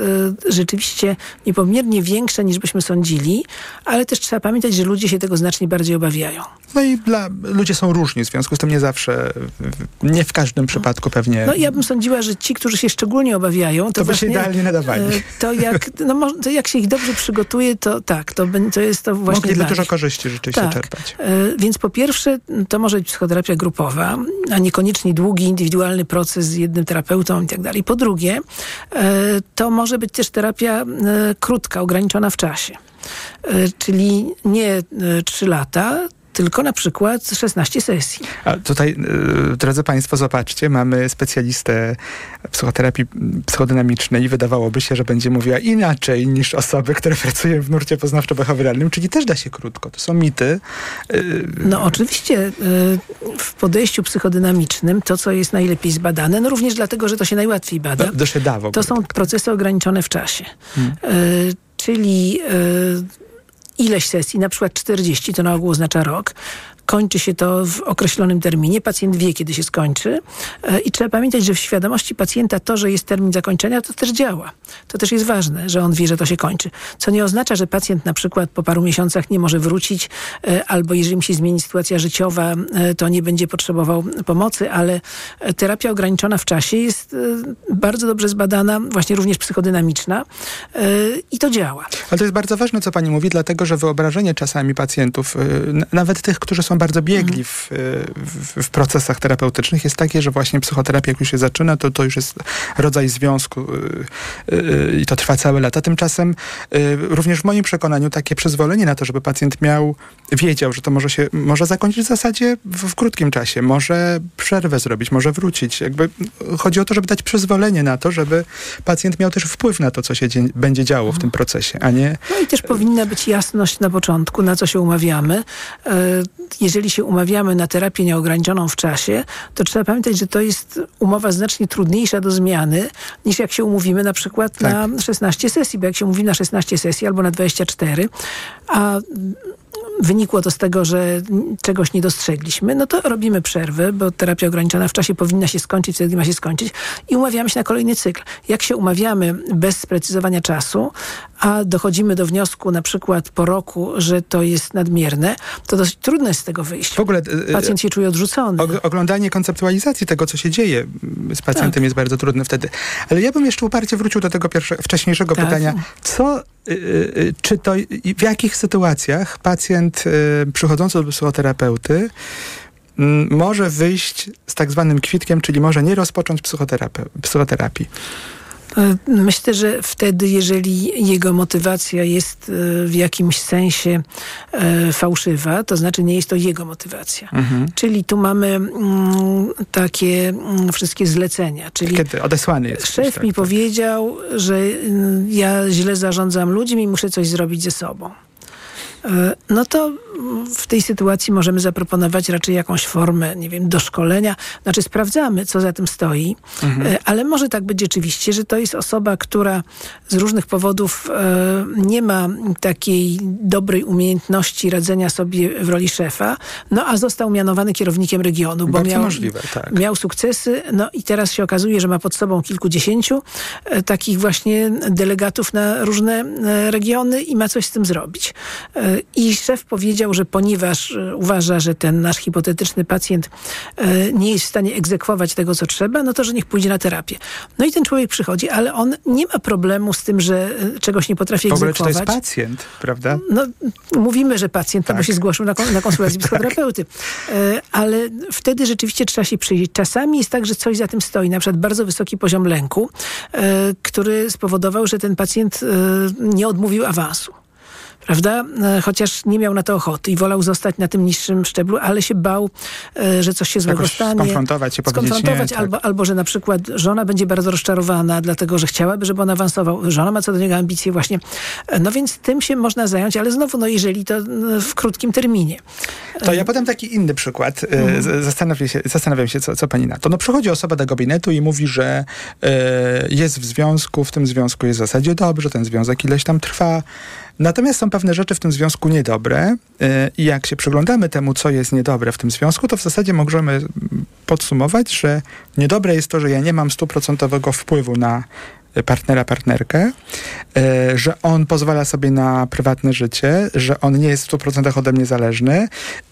e, rzeczywiście niepomiernie większe niż byśmy sądzili, ale też trzeba pamiętać, że ludzie się tego znacznie bardziej obawiają. No i dla, ludzie są różni, w związku z tym nie zawsze, nie w każdym przypadku pewnie. No ja bym sądziła, że ci, którzy się szczególnie obawiają, to, to by się idealnie nadawali. E, to jak, no, to jak się ich dobrze przygotuje, to tak, to, to jest to właśnie Mogliby dużo korzyści rzeczywiście tak. czerpać. Więc po pierwsze, to może być psychoterapia grupowa, a niekoniecznie długi, indywidualny proces z jednym terapeutą i tak dalej. Po drugie, e, to może być też terapia krótka, ograniczona w czasie. Czyli nie trzy lata, tylko na przykład 16 sesji. A tutaj, y, drodzy Państwo, zobaczcie, mamy specjalistę psychoterapii psychodynamicznej i wydawałoby się, że będzie mówiła inaczej niż osoby, które pracują w nurcie poznawczo-behawioralnym, czyli też da się krótko. To są mity. Y, no oczywiście y, w podejściu psychodynamicznym to, co jest najlepiej zbadane, no również dlatego, że to się najłatwiej bada, to, to, się da to są procesy ograniczone w czasie. Hmm. Czyli ileś sesji, na przykład 40, to na ogół oznacza rok, kończy się to w określonym terminie. Pacjent wie, kiedy się skończy. E, I trzeba pamiętać, że w świadomości pacjenta to, że jest termin zakończenia, to też działa. To też jest ważne, że on wie, że to się kończy. Co nie oznacza, że pacjent na przykład po paru miesiącach nie może wrócić, e, albo jeżeli mu się zmieni sytuacja życiowa, e, to nie będzie potrzebował pomocy, ale terapia ograniczona w czasie jest bardzo dobrze zbadana, właśnie również psychodynamiczna i to działa. Ale to jest bardzo ważne, co pani mówi, dlatego, że wyobrażenie czasami pacjentów, nawet tych, którzy są bardzo biegli w, w, w, procesach terapeutycznych jest takie, że właśnie psychoterapia jak już się zaczyna, to to już jest rodzaj związku y, y, i to trwa całe lata. Tymczasem y, również w moim przekonaniu takie przyzwolenie na to, żeby pacjent miał, wiedział, że to może się, może zakończyć w zasadzie w, w krótkim czasie, może przerwę zrobić, może wrócić. Jakby chodzi o to, żeby dać przyzwolenie na to, żeby pacjent miał też wpływ na to, co się dzie będzie działo w tym procesie, a nie... No i też powinna być jasność na początku, na co się umawiamy. E, jeżeli się umawiamy na terapię nieograniczoną w czasie, to trzeba pamiętać, że to jest umowa znacznie trudniejsza do zmiany, niż jak się umówimy na przykład tak. na 16 sesji, bo jak się umówimy na 16 sesji albo na 24, a wynikło to z tego, że czegoś nie dostrzegliśmy, no to robimy przerwę, bo terapia ograniczona w czasie powinna się skończyć, wtedy ma się skończyć i umawiamy się na kolejny cykl. Jak się umawiamy bez sprecyzowania czasu, a dochodzimy do wniosku na przykład po roku, że to jest nadmierne, to dosyć trudno jest z tego wyjść. W ogóle e, pacjent się czuje odrzucony. Oglądanie konceptualizacji tego, co się dzieje z pacjentem tak. jest bardzo trudne wtedy. Ale ja bym jeszcze uparcie wrócił do tego pierwszego, wcześniejszego tak. pytania. Co, czy to, w jakich sytuacjach pacjent przychodzący do psychoterapeuty mm, może wyjść z tak zwanym kwitkiem, czyli może nie rozpocząć psychoterapii. E, myślę, że wtedy, jeżeli jego motywacja jest e, w jakimś sensie e, fałszywa, to znaczy nie jest to jego motywacja. Mhm. Czyli tu mamy mm, takie mm, wszystkie zlecenia. Czyli Kiedy odesłany jest. Szef tak, mi tak. powiedział, że mm, ja źle zarządzam ludźmi i muszę coś zrobić ze sobą. no to w tej sytuacji możemy zaproponować raczej jakąś formę, nie wiem, doszkolenia. Znaczy sprawdzamy, co za tym stoi, mhm. ale może tak być rzeczywiście, że to jest osoba, która z różnych powodów e, nie ma takiej dobrej umiejętności radzenia sobie w roli szefa, no a został mianowany kierownikiem regionu, bo miał, możliwe, tak. miał sukcesy, no i teraz się okazuje, że ma pod sobą kilkudziesięciu e, takich właśnie delegatów na różne e, regiony i ma coś z tym zrobić. E, I szef powiedział, że ponieważ e, uważa, że ten nasz hipotetyczny pacjent e, nie jest w stanie egzekwować tego, co trzeba, no to, że niech pójdzie na terapię. No i ten człowiek przychodzi, ale on nie ma problemu z tym, że e, czegoś nie potrafi w ogóle, egzekwować. Czy to jest pacjent, prawda? No, mówimy, że pacjent, tak. bo się zgłosił na, na konsultację tak. psychoterapeuty. Ale wtedy rzeczywiście trzeba się przyjrzeć. Czasami jest tak, że coś za tym stoi, na przykład bardzo wysoki poziom lęku, który spowodował, że ten pacjent nie odmówił awansu prawda? E, chociaż nie miał na to ochoty i wolał zostać na tym niższym szczeblu, ale się bał, e, że coś się złego Jakoś stanie. Skonfrontować się, skonfrontować nie, albo, tak. albo, że na przykład żona będzie bardzo rozczarowana, dlatego, że chciałaby, żeby on awansował. Żona ma co do niego ambicje właśnie. E, no więc tym się można zająć, ale znowu, no jeżeli to w krótkim terminie. To ja podam taki inny przykład. Mhm. Zastanawiam się, zastanawiam się co, co pani na to. No przychodzi osoba do gabinetu i mówi, że jest w związku, w tym związku jest w zasadzie dobrze, ten związek ileś tam trwa, Natomiast są pewne rzeczy w tym związku niedobre y, i jak się przyglądamy temu, co jest niedobre w tym związku, to w zasadzie możemy podsumować, że niedobre jest to, że ja nie mam stuprocentowego wpływu na partnera, partnerkę, e, że on pozwala sobie na prywatne życie, że on nie jest w 100% ode mnie zależny,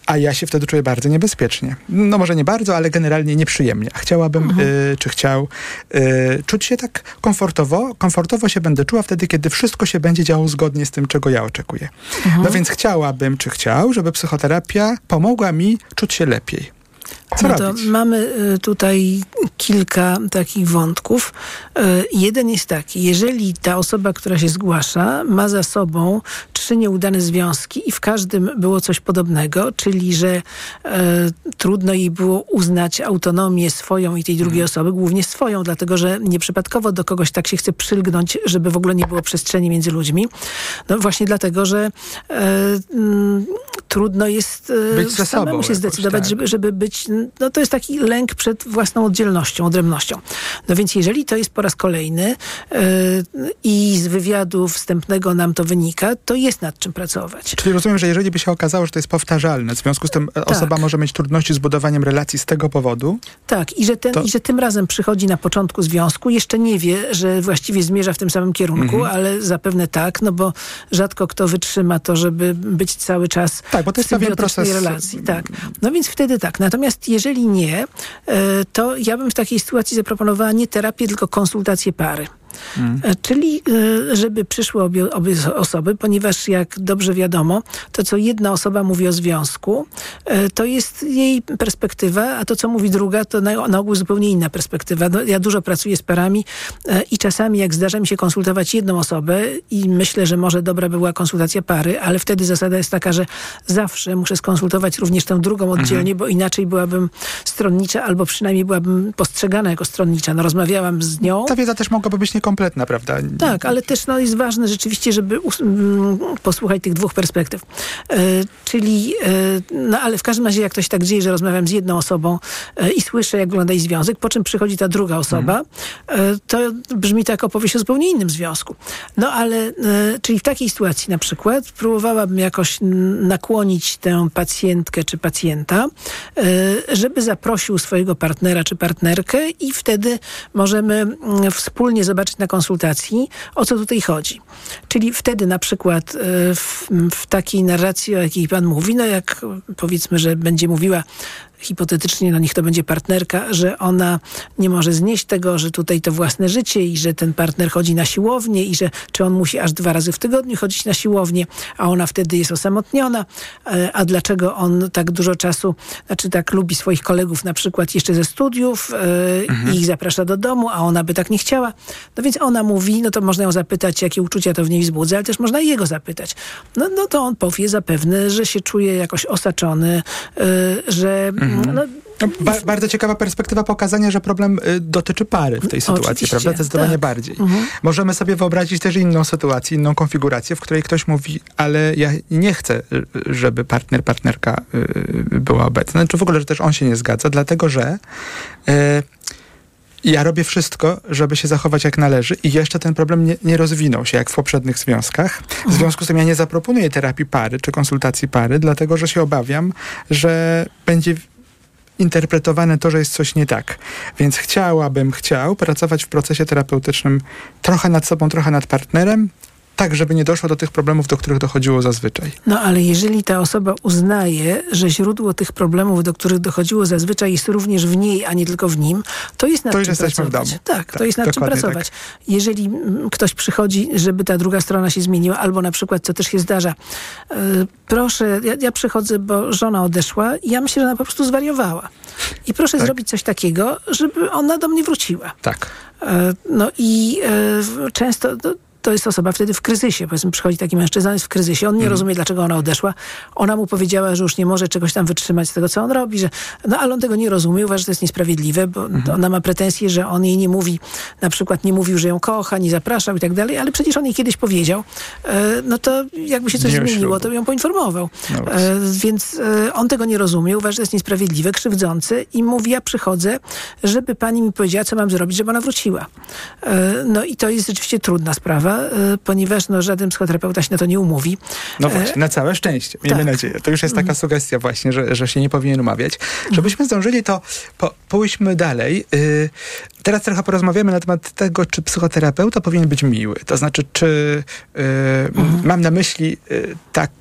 a ja się wtedy czuję bardzo niebezpiecznie. No może nie bardzo, ale generalnie nieprzyjemnie. A chciałabym, mhm. y, czy chciał y, czuć się tak komfortowo. Komfortowo się będę czuła wtedy, kiedy wszystko się będzie działo zgodnie z tym, czego ja oczekuję. Mhm. No więc chciałabym, czy chciał, żeby psychoterapia pomogła mi czuć się lepiej. Co no to mamy y, tutaj kilka takich wątków. Y, jeden jest taki, jeżeli ta osoba, która się zgłasza, ma za sobą trzy nieudane związki i w każdym było coś podobnego, czyli że e, trudno jej było uznać autonomię swoją i tej drugiej mhm. osoby, głównie swoją, dlatego że nieprzypadkowo do kogoś tak się chce przylgnąć, żeby w ogóle nie było przestrzeni między ludźmi. No właśnie dlatego, że e, m, trudno jest być samemu sobą się zdecydować, tak. żeby, żeby być no to jest taki lęk przed własną oddzielnością, odrębnością. No więc jeżeli to jest po raz kolejny yy, i z wywiadu wstępnego nam to wynika, to jest nad czym pracować. Czyli rozumiem, że jeżeli by się okazało, że to jest powtarzalne, w związku z tym tak. osoba może mieć trudności z budowaniem relacji z tego powodu? Tak, i że, ten, to... i że tym razem przychodzi na początku związku, jeszcze nie wie, że właściwie zmierza w tym samym kierunku, mhm. ale zapewne tak, no bo rzadko kto wytrzyma to, żeby być cały czas tak, bo to jest pewien proces relacji. Tak. No więc wtedy tak. Natomiast jeżeli nie, e, to ja bym w takiej sytuacji zaproponowała nie terapię, tylko konsultację pary. Hmm. Czyli, e, żeby przyszły obie, obie, osoby, ponieważ jak dobrze wiadomo, to co jedna osoba mówi o związku, e, to jest jej perspektywa, a to co mówi druga, to na, na ogół zupełnie inna perspektywa. No, ja dużo pracuję z parami i czasami jak zdarza mi się konsultować jedną osobę i myślę, że może dobra by była konsultacja pary, ale wtedy zasada jest taka, że zawsze muszę skonsultować również tę drugą oddzielnie, mhm. bo inaczej byłabym stronnicza albo przynajmniej byłabym postrzegana jako stronnicza. No rozmawiałam z nią. Ta wiedza też mogłaby być niekompletna kompletna, prawda? Tak, ale też no, jest ważne rzeczywiście, żeby mm, posłuchać tych dwóch perspektyw. E, czyli, e, no ale w każdym razie jak to się tak dzieje, że rozmawiam z jedną osobą e, i słyszę, jak wygląda jej związek, po czym przychodzi ta druga osoba, hmm. to brzmi tak opowieść o zupełnie innym związku. No ale, e, czyli w takiej sytuacji na przykład próbowałabym jakoś nakłonić tę pacjentkę czy pacjenta, e, żeby zaprosił swojego partnera czy partnerkę i wtedy możemy mm, wspólnie zobaczyć na konsultacji, o co tutaj chodzi. Czyli wtedy na przykład e, w, w takiej narracji, o jakiej pan mówi, no jak powiedzmy, że będzie mówiła hipotetycznie, no niech to będzie partnerka, że ona nie może znieść tego, że tutaj to własne życie i że ten partner chodzi na siłownię i że czy on musi aż dwa razy w tygodniu chodzić na siłownię, a ona wtedy jest osamotniona, e, a dlaczego on tak dużo czasu, znaczy tak lubi swoich kolegów na przykład jeszcze ze studiów e, mhm. i ich zaprasza do domu, a ona by tak nie chciała. No więc ona mówi, no to można ją zapytać, jakie uczucia to w niej wzbudza, ale też można jego zapytać. No, no to on powie zapewne, że się czuje jakoś osaczony, e, że mhm No, No, ba bardzo ciekawa perspektywa pokazania, że problem y, dotyczy pary w tej sytuacji, Oczywiście, prawda? Zdecydowanie tak. bardziej. Możemy sobie wyobrazić też inną sytuację, inną konfigurację, w której ktoś mówi, ale ja nie chcę, żeby partner, partnerka y, była obecna. Czy w ogóle, że też on się nie zgadza, dlatego że y, ja robię wszystko, żeby się zachować jak należy i jeszcze ten problem nie, nie rozwinął się jak w poprzednich związkach. W związku z tym ja nie zaproponuję terapii pary czy konsultacji pary, dlatego że się obawiam, że będzie interpretowane to, że jest coś nie tak. Więc chciałabym, chciał pracować w procesie terapeutycznym trochę nad sobą, trochę nad partnerem, tak, żeby nie doszło do tych problemów, do których dochodziło zazwyczaj. No ale jeżeli ta osoba uznaje, że źródło tych problemów, do których dochodziło zazwyczaj jest również w niej, a nie tylko w nim, to jest nad To czym pracować. domu. Tak, Tak, to jest nad czym pracować. Jeżeli mm, ktoś przychodzi, żeby ta druga strona się zmieniła, albo na przykład, co też się zdarza, e, proszę, ja, ja przychodzę, bo żona odeszła i ja myślę, że ona po prostu zwariowała. I proszę Tak. zrobić coś takiego, żeby ona do mnie wróciła. Tak. E, No i e, często to, jest osoba wtedy w kryzysie. Powiedzmy, przychodzi taki mężczyzna, jest w kryzysie. On nie Mhm. rozumie, dlaczego ona odeszła. Ona mu powiedziała, że już nie może czegoś tam wytrzymać z tego, co on robi. Że, no ale on tego nie rozumie, uważa, że to jest niesprawiedliwe, bo Mhm. ona ma pretensje, że on jej nie mówi, na przykład nie mówił, że ją kocha, nie zapraszał i tak dalej, ale przecież on jej kiedyś powiedział. E, No to jakby się coś Dniu zmieniło, ślubu. to ją poinformował. No. E, Więc e, on tego nie rozumie, uważa, że to jest niesprawiedliwe, krzywdzące i mówi, ja przychodzę, żeby pani mi powiedziała, co mam zrobić, żeby ona wróciła. E, No i to jest rzeczywiście trudna sprawa, e, ponieważ no, żaden psychoterapeuta się na to nie umówi. No E, właśnie, na całe szczęście. Miejmy tak. nadzieję. To już jest taka sugestia właśnie, że, że się nie powinien umawiać. Żebyśmy zdążyli, to po, pójdźmy dalej. Y, teraz trochę porozmawiamy na temat tego, czy psychoterapeuta powinien być miły. To znaczy, czy y, mam na myśli y, tak,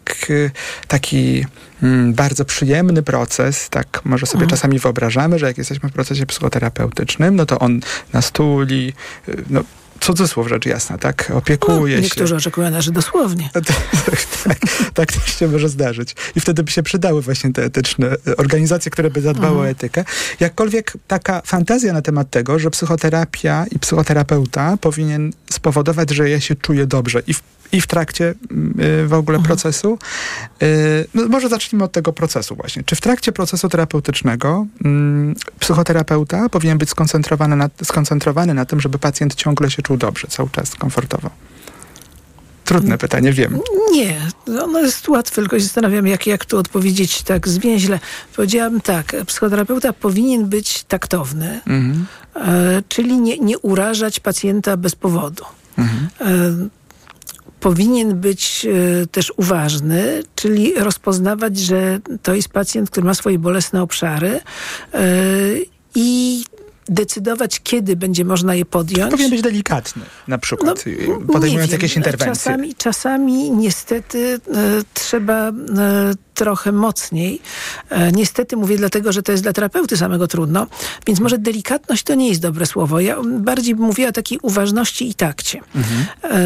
taki mm, bardzo przyjemny proces, tak może sobie czasami wyobrażamy, że jak jesteśmy w procesie psychoterapeutycznym, no to on nas tuli, no cudzysłów rzecz jasna, tak? Opiekuje no, się. niektórzy oczekują, że dosłownie. Tak, tak, tak też się może zdarzyć. I wtedy by się przydały właśnie te etyczne e, organizacje, które by zadbały o etykę. Jakkolwiek taka fantazja na temat tego, że psychoterapia i psychoterapeuta powinien spowodować, że ja się czuję dobrze i w, i w trakcie mm, y, w ogóle procesu. Y, No może zacznijmy od tego procesu właśnie. Czy w trakcie procesu terapeutycznego mm, psychoterapeuta powinien być skoncentrowany na, skoncentrowany na tym, żeby pacjent ciągle się czuł dobrze, cały czas komfortowo? Trudne pytanie, wiem. Nie, ono jest łatwe, tylko się zastanawiam, jak, jak tu odpowiedzieć tak zwięźle. Powiedziałabym tak, psychoterapeuta powinien być taktowny, Mhm. e, czyli nie, nie urażać pacjenta bez powodu. Mhm. Powinien być e, też uważny, czyli rozpoznawać, że to jest pacjent, który ma swoje bolesne obszary e, i decydować, kiedy będzie można je podjąć. Powinien być delikatny, na przykład, podejmując No, wiem. jakieś interwencje. Czasami, czasami niestety e, trzeba e, trochę mocniej. E, niestety mówię dlatego, że to jest dla terapeuty samego trudno, więc może delikatność to nie jest dobre słowo. Ja bardziej bym mówiła o takiej uważności i takcie. E,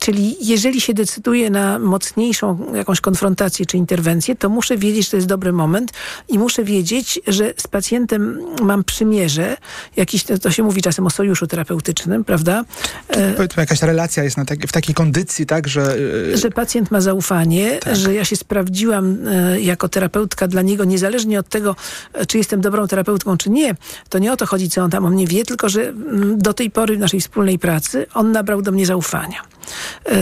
Czyli jeżeli się decyduje na mocniejszą jakąś konfrontację czy interwencję, to muszę wiedzieć, że to jest dobry moment i muszę wiedzieć, że z pacjentem mam przymierze, jakiś, to- się mówi czasem o sojuszu terapeutycznym, prawda? E, Powiedzmy, jakaś relacja jest w takiej kondycji, tak, że... że pacjent ma zaufanie, Tak. że ja się sprawdziłam e, jako terapeutka dla niego, niezależnie od tego, e, czy jestem dobrą terapeutką, czy nie. To nie o to chodzi, co on tam o mnie wie, tylko że mm, do tej pory naszej wspólnej pracy on nabrał do mnie zaufania. E,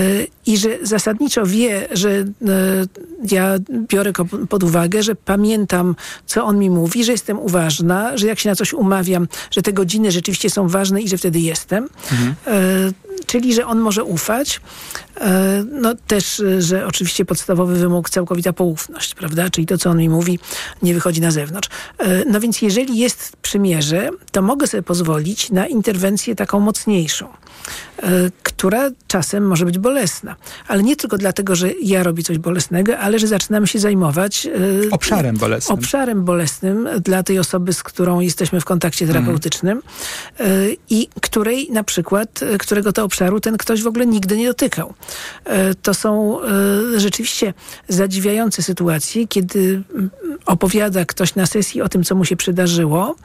I że zasadniczo wie, że ja biorę go pod uwagę, że pamiętam, co on mi mówi, że jestem uważna, że jak się na coś umawiam, że te godziny rzeczywiście są ważne i że wtedy jestem. E, Czyli, że on może ufać. E, No też, e, że oczywiście podstawowy wymóg całkowita poufność, prawda? Czyli to, co on mi mówi, nie wychodzi na zewnątrz. E, No więc jeżeli jest przymierze, to mogę sobie pozwolić na interwencję taką mocniejszą, która czasem może być bolesna. Ale nie tylko dlatego, że ja robię coś bolesnego, ale że zaczynamy się zajmować Obszarem bolesnym. obszarem bolesnym dla tej osoby, z którą jesteśmy w kontakcie terapeutycznym y, i której na przykład, którego to obszaru ten ktoś w ogóle nigdy nie dotykał. Y, To są y, rzeczywiście zadziwiające sytuacje, kiedy mm, opowiada ktoś na sesji o tym, co mu się przydarzyło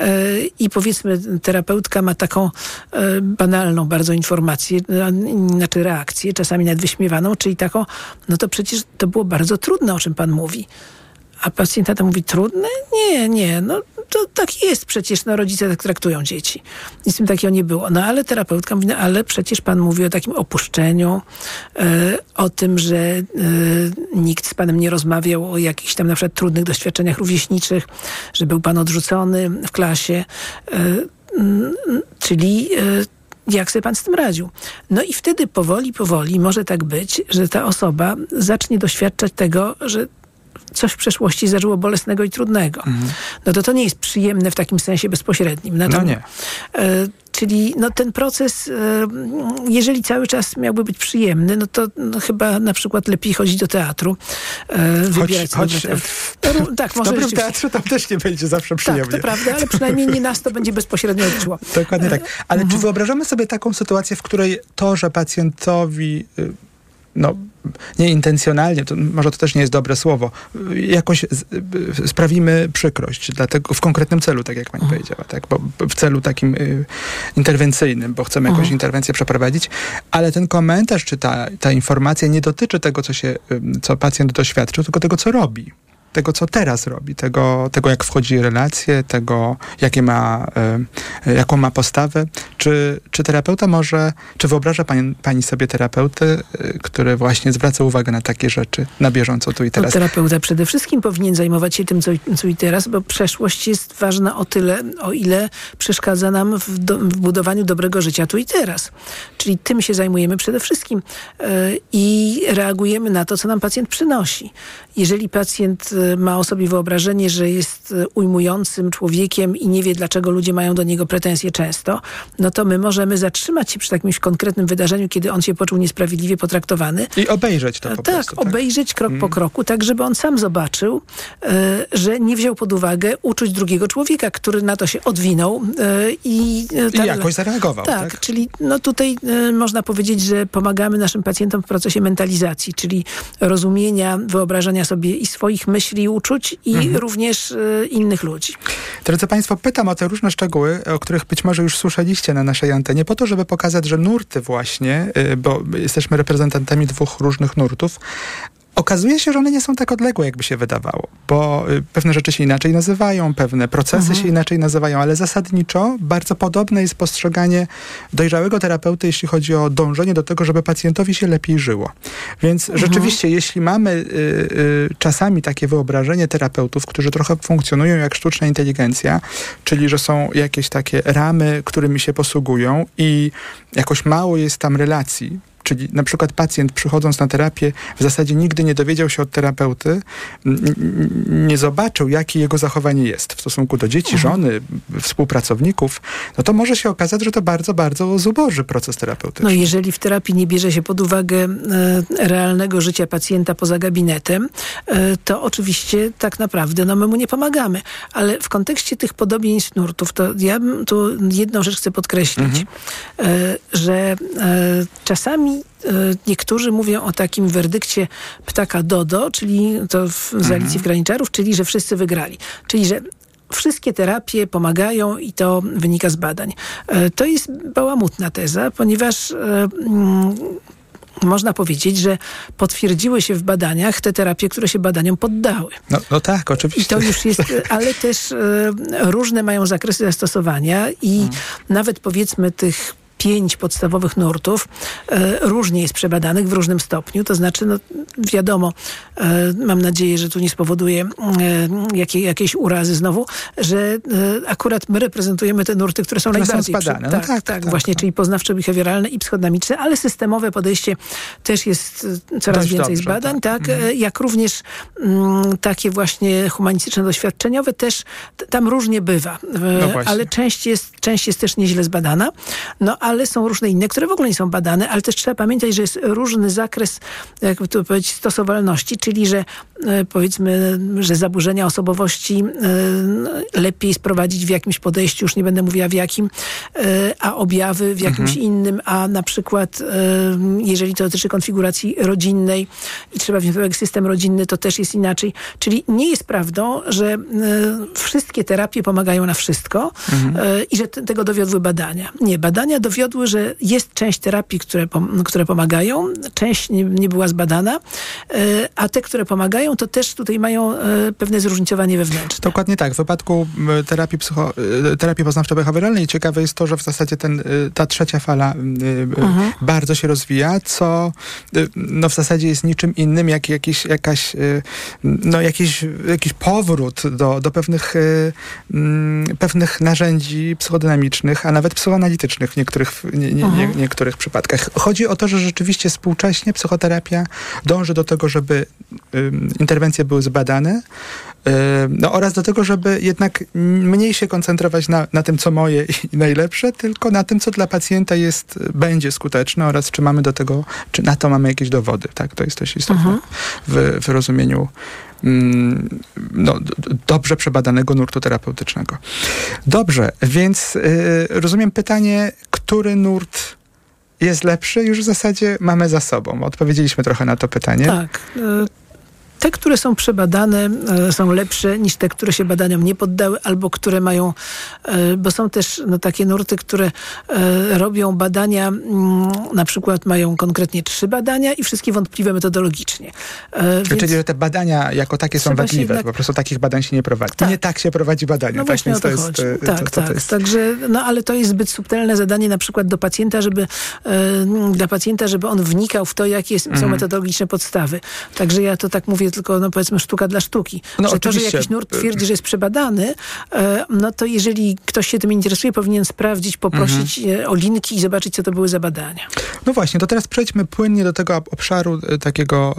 y, i powiedzmy terapeutka ma taką banalną bardzo informację, znaczy reakcję, czasami nawet wyśmiewaną, czyli taką, no to przecież to było bardzo trudne, o czym pan mówi. A pacjent tata mówi, trudne? Nie, nie, no to tak jest przecież, no rodzice tak traktują dzieci. Nic tym takiego nie było. No ale terapeutka mówi, no ale przecież pan mówi o takim opuszczeniu, e, o tym, że e, nikt z panem nie rozmawiał o jakichś tam na przykład trudnych doświadczeniach rówieśniczych, że był pan odrzucony w klasie. E, czyli jak sobie pan z tym radził. No i wtedy powoli, powoli może tak być, że ta osoba zacznie doświadczać tego, że coś w przeszłości zdarzyło bolesnego i trudnego. No to to nie jest przyjemne w takim sensie bezpośrednim. No nie. E, czyli no ten proces, e, jeżeli cały czas miałby być przyjemny, no to no chyba na przykład lepiej chodzić do teatru, e, wybierać choć sobie teatr. w, No, ró- tak, w może dobrym teatrze tam też nie będzie zawsze przyjemnie. Tak, to prawda, ale przynajmniej nie nas to będzie bezpośrednio odczuło. Dokładnie tak. Ale czy wyobrażamy sobie taką sytuację, w której to, że pacjentowi y, no, nieintencjonalnie, to może to też nie jest dobre słowo, jakoś z, y, sprawimy przykrość, dlatego w konkretnym celu, tak jak pani powiedziała, tak? Bo w celu takim y, interwencyjnym, bo chcemy jakąś interwencję przeprowadzić, ale ten komentarz czy ta, ta informacja nie dotyczy tego, co, się, y, co pacjent doświadczył, tylko tego, co robi. Tego, co teraz robi, tego, tego jak wchodzi w relacje, tego, jakie ma, y, jaką ma postawę. Czy, czy terapeuta może, czy wyobraża pani, pani sobie terapeutę, y, który właśnie zwraca uwagę na takie rzeczy na bieżąco tu i No, teraz? terapeuta przede wszystkim powinien zajmować się tym, co, co i teraz, bo przeszłość jest ważna o tyle, o ile przeszkadza nam w, do, w budowaniu dobrego życia tu i teraz. Czyli tym się zajmujemy przede wszystkim e, i reagujemy na to, co nam pacjent przynosi. Jeżeli pacjent e, ma o sobie wyobrażenie, że jest e, ujmującym człowiekiem i nie wie, dlaczego ludzie mają do niego pretensje często, no to my możemy zatrzymać się przy jakimś konkretnym wydarzeniu, kiedy on się poczuł niesprawiedliwie potraktowany I obejrzeć to po tak, prostu. tak? obejrzeć krok po kroku, tak żeby on sam zobaczył, e, że nie wziął pod uwagę uczuć drugiego człowieka, który na to się odwinął i... e, I jakoś zareagował, Tak, tak? czyli no tutaj można powiedzieć, że pomagamy naszym pacjentom w procesie mentalizacji, czyli rozumienia, wyobrażania sobie i swoich myśli i uczuć i Mhm. również e, innych ludzi. Drodzy Państwo, pytam o te różne szczegóły, o których być może już słyszeliście na naszej antenie, po to, żeby pokazać, że nurty właśnie, y, bo jesteśmy reprezentantami dwóch różnych nurtów, Okazuje się, że one nie są tak odległe, jakby się wydawało, bo y, pewne rzeczy się inaczej nazywają, pewne procesy się inaczej nazywają, ale zasadniczo bardzo podobne jest postrzeganie dojrzałego terapeuty, jeśli chodzi o dążenie do tego, żeby pacjentowi się lepiej żyło. Więc rzeczywiście, jeśli mamy y, y, czasami takie wyobrażenie terapeutów, którzy trochę funkcjonują jak sztuczna inteligencja, czyli że są jakieś takie ramy, którymi się posługują i jakoś mało jest tam relacji, Czyli na przykład pacjent przychodząc na terapię w zasadzie nigdy nie dowiedział się od terapeuty, nie zobaczył, jakie jego zachowanie jest w stosunku do dzieci, żony, współpracowników, no to może się okazać, że to bardzo, bardzo zuboży proces No terapeutyczny. jeżeli w terapii nie bierze się pod uwagę e, realnego życia pacjenta poza gabinetem, e, to oczywiście tak naprawdę no, my mu nie pomagamy. Ale w kontekście tych podobieństw nurtów, to ja bym tu jedną rzecz chcę podkreślić, e, że czasami niektórzy mówią o takim werdykcie ptaka Dodo, czyli to w, z Alicji w Graniczarów, czyli że wszyscy wygrali. Czyli, że Wszystkie terapie pomagają i to wynika z badań. E, To jest bałamutna teza, ponieważ e, mm, można powiedzieć, że potwierdziły się w badaniach te terapie, które się badaniom poddały. No, no tak, I oczywiście. to już jest, ale też różne mają zakresy zastosowania i nawet powiedzmy tych pięć podstawowych nurtów e, różnie jest przebadanych w różnym stopniu. To znaczy, no wiadomo, e, mam nadzieję, że tu nie spowoduje e, jakie, jakiejś urazy znowu, że akurat my reprezentujemy te nurty, które są Które są najbardziej zbadane. No tak, tak, tak, tak, właśnie, tak. czyli poznawczo-behawioralne i psychodynamiczne, ale systemowe podejście też jest coraz Dość więcej dobrze, zbadań, tak. tak, e, jak również mm, takie właśnie humanistyczne, doświadczeniowe też tam różnie bywa, No ale część jest, część jest też nieźle zbadana, no ale są różne inne, które w ogóle nie są badane, ale też trzeba pamiętać, że jest różny zakres, to powiedzieć, stosowalności, czyli że e, powiedzmy, że zaburzenia osobowości e, lepiej sprowadzić w jakimś podejściu, już nie będę mówiła w jakim, e, a objawy w jakimś innym, a na przykład jeżeli to dotyczy konfiguracji rodzinnej i trzeba wziąć system rodzinny, to też jest inaczej. Czyli nie jest prawdą, że wszystkie terapie pomagają na wszystko e, i że te, tego dowiodły badania. Nie, badania dowiodły dowiodły, że jest część terapii, które, które pomagają, część nie, nie była zbadana, e, a te, które pomagają, to też tutaj mają e, pewne zróżnicowanie wewnętrzne. Dokładnie tak. W wypadku terapii, psycho, y, terapii poznawczo-behawioralnej ciekawe jest to, że w zasadzie ten, ta trzecia fala y, bardzo się rozwija, co no, w zasadzie jest niczym innym jak jakiś, jakaś, no, jakiś, jakiś powrót do, do pewnych, pewnych narzędzi psychodynamicznych, a nawet psychoanalitycznych w niektórych, w nie, nie, nie, niektórych przypadkach. Chodzi o to, że rzeczywiście współcześnie psychoterapia dąży do tego, żeby ym, interwencje były zbadane, No oraz do tego, żeby jednak mniej się koncentrować na, na tym, co moje i najlepsze, tylko na tym, co dla pacjenta jest, będzie skuteczne oraz czy mamy do tego, czy na to mamy jakieś dowody. Tak, to jest dość istotne w, w rozumieniu mm, no, dobrze przebadanego nurtu terapeutycznego. Dobrze, więc yy, rozumiem pytanie, który nurt jest lepszy? Już w zasadzie mamy za sobą. Odpowiedzieliśmy trochę na to pytanie. Tak. Te, które są przebadane, e, są lepsze niż te, które się badaniom nie poddały, albo które mają, e, bo są też no, takie nurty, które e, robią badania, mm, na przykład mają konkretnie trzy badania i wszystkie wątpliwe metodologicznie. E, Czyli, więc- że te badania jako takie są wadliwe, jednak- po prostu takich badań się nie prowadzi. Tak. Nie tak się prowadzi badania, No tak? właśnie Więc o to, jest, Tak, to, to, tak. jest... Także, no ale to jest zbyt subtelne zadanie na przykład do pacjenta, żeby dla pacjenta, żeby on wnikał w to, jakie są metodologiczne podstawy. Także ja to tak mówię tylko, no powiedzmy sztuka dla sztuki. No że to, że jakiś nurt twierdzi, że jest przebadany, e, no to jeżeli ktoś się tym interesuje, powinien sprawdzić, poprosić Mhm. e, o linki i zobaczyć, co to były za badania. No właśnie, to teraz przejdźmy płynnie do tego ob- obszaru e, takiego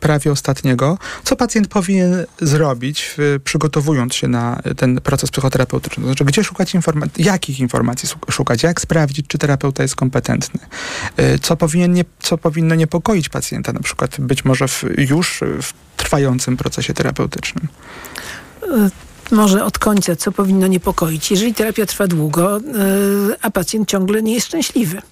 prawie ostatniego. Co pacjent powinien zrobić, przygotowując się na ten proces psychoterapeutyczny? To znaczy, gdzie szukać informacji, jakich informacji szukać, jak sprawdzić, czy terapeuta jest kompetentny? Co, powinien nie, co powinno niepokoić pacjenta, na przykład być może w, już w trwającym procesie terapeutycznym? Może od końca, co powinno niepokoić. Jeżeli terapia trwa długo, e, a pacjent ciągle nie jest szczęśliwy.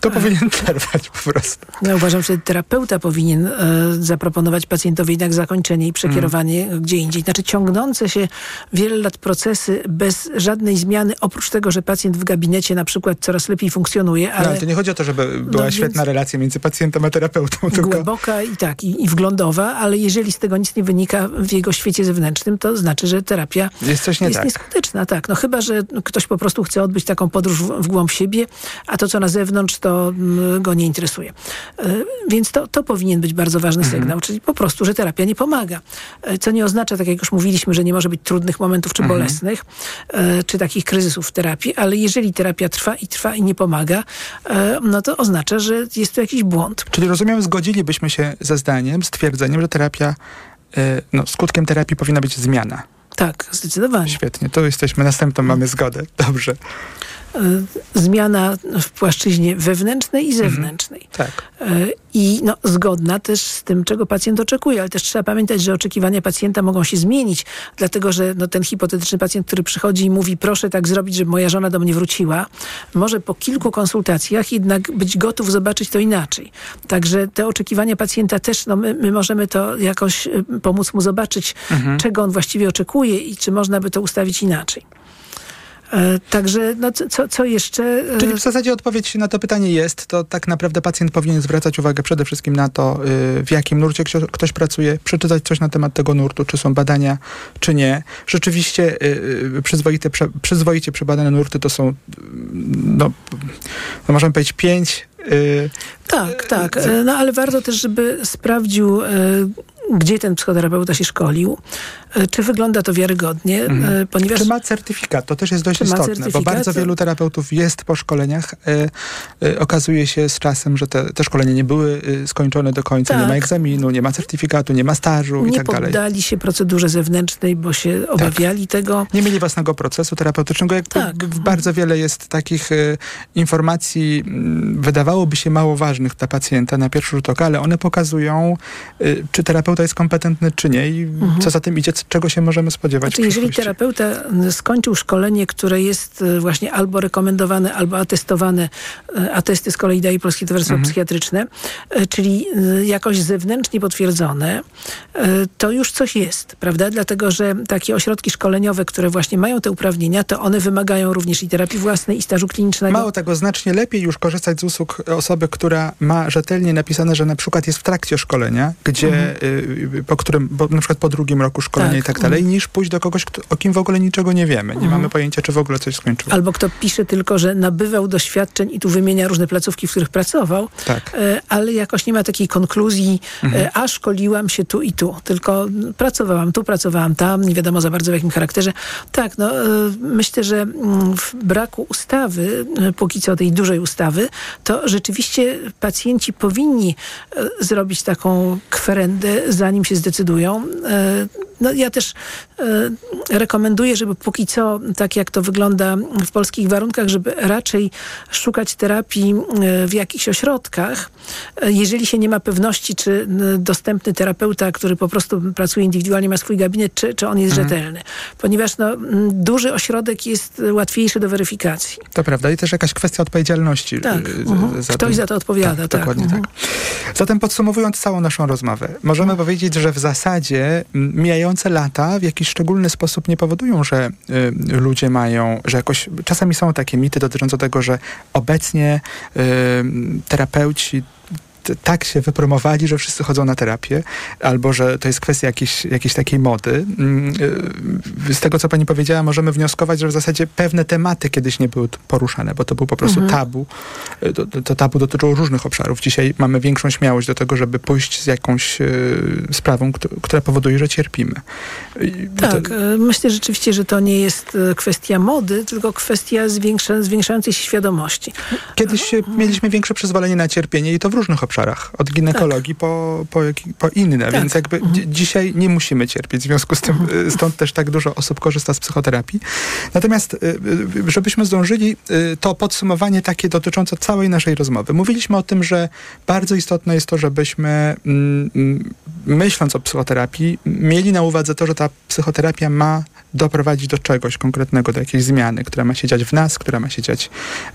To powinien trwać po prostu. Ja uważam, że terapeuta powinien e, zaproponować pacjentowi jednak zakończenie i przekierowanie Mm. gdzie indziej. Znaczy ciągnące się wiele lat procesy bez żadnej zmiany, oprócz tego, że pacjent w gabinecie na przykład coraz lepiej funkcjonuje, No, ale ale to nie chodzi o to, żeby była więc- świetna relacja między pacjentem a terapeutą, tylko... głęboka i tak, i, i wglądowa, ale jeżeli z tego nic nie wynika w jego świecie zewnętrznym, to znaczy, że terapia Jest coś nie jest tak. nieskuteczna, tak. No chyba, że ktoś po prostu chce odbyć taką podróż w, w głąb siebie, a to, co na zewnątrz, to mm, go nie interesuje. E, Więc to, to powinien być bardzo ważny Mhm. sygnał, czyli po prostu, że terapia nie pomaga. E, Co nie oznacza, tak jak już mówiliśmy, że nie może być trudnych momentów czy Mhm. bolesnych, e, czy takich kryzysów w terapii, ale jeżeli terapia trwa i trwa i nie pomaga, no to oznacza, że jest tu jakiś błąd. Czyli rozumiem, zgodzilibyśmy się ze zdaniem, z twierdzeniem, że terapia, no, skutkiem terapii powinna być zmiana. Tak, zdecydowanie. Świetnie, to jesteśmy, następną mamy zgodę. Dobrze. E, Zmiana w płaszczyźnie wewnętrznej i zewnętrznej. Tak. E, I no, zgodna też z tym, czego pacjent oczekuje, ale też trzeba pamiętać, że oczekiwania pacjenta mogą się zmienić, dlatego że no, ten hipotetyczny pacjent, który przychodzi i mówi, proszę tak zrobić, żeby moja żona do mnie wróciła, może po kilku konsultacjach jednak być gotów zobaczyć to inaczej. Także te oczekiwania pacjenta też, no, my, my możemy to jakoś y, pomóc mu zobaczyć, czego on właściwie oczekuje i czy można by to ustawić inaczej. E, Także no, co- co, jeszcze? e, Czyli w zasadzie odpowiedź na to pytanie jest, to tak naprawdę pacjent powinien zwracać uwagę przede wszystkim na to, y, w jakim nurcie ktoś pracuje, przeczytać coś na temat tego nurtu, czy są badania, czy nie. Rzeczywiście y, y, przyzwoite, przyzwoicie przebadane nurty to są, no, no możemy powiedzieć pięć, Tak, tak. No ale warto też, żeby sprawdził, gdzie ten psychoterapeuta się szkolił, czy wygląda to wiarygodnie, e, ponieważ... Czy ma certyfikat? To też jest dość istotne, bo bardzo wielu terapeutów jest po szkoleniach. E, e, okazuje się z czasem, że te, te szkolenia nie były e, skończone do końca. Nie Tak. ma egzaminu, nie ma certyfikatu, nie ma stażu i nie tak dalej. poddali się procedurze zewnętrznej, bo się obawiali tego. Nie mieli własnego procesu terapeutycznego. Jak Tak. Bardzo wiele jest takich e, informacji, mm, wydawałoby się mało ważnych dla pacjenta na pierwszy rzut oka, ale one pokazują, e, czy terapeuta jest kompetentny czy nie i co za tym idzie, czego się możemy spodziewać Znaczy, jeżeli terapeuta y, skończył szkolenie, które jest y, właśnie albo rekomendowane, albo atestowane, y, atesty z kolei daje Polskie Towarzystwo Mhm. Psychiatryczne, czyli jakoś zewnętrznie potwierdzone, to już coś jest, prawda? Dlatego, że takie ośrodki szkoleniowe, które właśnie mają te uprawnienia, to one wymagają również i terapii własnej, i stażu klinicznego. Mało tego, znacznie lepiej już korzystać z usług osoby, która ma rzetelnie napisane, że na przykład jest w trakcie szkolenia, gdzie, y, po którym, bo na przykład po drugim roku szkolenia Tak. i tak dalej, niż pójść do kogoś, kto, o kim w ogóle niczego nie wiemy. Nie mamy pojęcia, czy w ogóle coś skończył. Albo kto pisze tylko, że nabywał doświadczeń i tu wymienia różne placówki, w których pracował, Tak. e, ale jakoś nie ma takiej konkluzji, e, a szkoliłam się tu i tu, tylko pracowałam tu, pracowałam tam, nie wiadomo za bardzo w jakim charakterze. Tak, no e, myślę, że mm, w braku ustawy, póki co tej dużej ustawy, to rzeczywiście pacjenci powinni zrobić taką kwerendę, zanim się zdecydują. No, ja też e, rekomenduję, żeby póki co, tak jak to wygląda w polskich warunkach, żeby raczej szukać terapii e, w jakichś ośrodkach, e, jeżeli się nie ma pewności, czy dostępny terapeuta, który po prostu pracuje indywidualnie, ma swój gabinet, czy, czy on jest rzetelny. Ponieważ no, duży ośrodek jest łatwiejszy do weryfikacji. To prawda. I też jakaś kwestia odpowiedzialności. Tak. y, Mhm. Ktoś za to odpowiada, tak. Dokładnie Mhm. tak. Zatem podsumowując całą naszą rozmowę, możemy powiedzieć, że w zasadzie m, mijające lata w jakiś szczególny sposób nie powodują, że y, ludzie mają, że jakoś, czasami są takie mity dotyczące tego, że obecnie y, terapeuci tak się wypromowali, że wszyscy chodzą na terapię, albo że to jest kwestia jakiejś, jakiejś takiej mody. Mm, y, Z tego, co pani powiedziała, możemy wnioskować, że w zasadzie pewne tematy kiedyś nie były poruszane, bo to był po prostu tabu. Y, To, to, tabu dotyczyło różnych obszarów. Dzisiaj mamy większą śmiałość do tego, żeby pójść z jakąś y, sprawą, któ- która powoduje, że cierpimy. Tak, to- myślę rzeczywiście, że to nie jest kwestia mody, tylko kwestia zwiększa, zwiększającej się świadomości. Kiedyś e, mieliśmy większe przyzwolenie na cierpienie i to w różnych obszarach. Od ginekologii po, po, jaki- po inne. Tak. Więc jakby dzi- dzisiaj nie musimy cierpieć. W związku z tym e, stąd też tak dużo osób korzysta z psychoterapii. Natomiast e, e, żebyśmy zdążyli, to podsumowanie takie dotyczące całej naszej rozmowy. Mówiliśmy o tym, że bardzo istotne jest to, żebyśmy mm, mm, myśląc o psychoterapii, mieli na uwadze to, że ta psychoterapia ma doprowadzić do czegoś konkretnego, do jakiejś zmiany, która ma się dziać w nas, która ma się dziać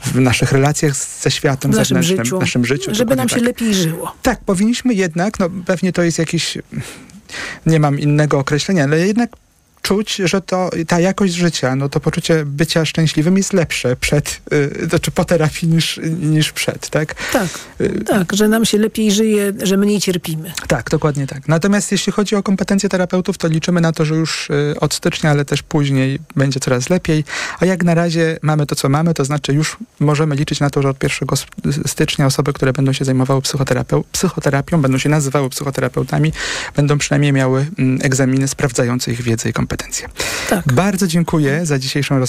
w naszych relacjach ze światem W naszym zewnętrznym, życiu, w naszym życiu. żeby nam się tak. lepiej żyło. Tak, powinniśmy jednak, no pewnie to jest jakiś, nie mam innego określenia, ale jednak czuć, że to ta jakość życia, no to poczucie bycia szczęśliwym jest lepsze przed, y, znaczy po terapii niż, niż przed, tak? Tak, Y, tak, że nam się lepiej żyje, że mniej cierpimy. tak, dokładnie tak. Natomiast jeśli chodzi o kompetencje terapeutów, to liczymy na to, że już y, od stycznia, ale też później będzie coraz lepiej. A jak na razie mamy to, co mamy, to znaczy już możemy liczyć na to, że od 1 s- stycznia osoby, które będą się zajmowały psychoterapeu- psychoterapią, będą się nazywały psychoterapeutami, będą przynajmniej miały mm, egzaminy sprawdzające ich wiedzę i kompetencje. Tak. Bardzo dziękuję za dzisiejszą rozmowę.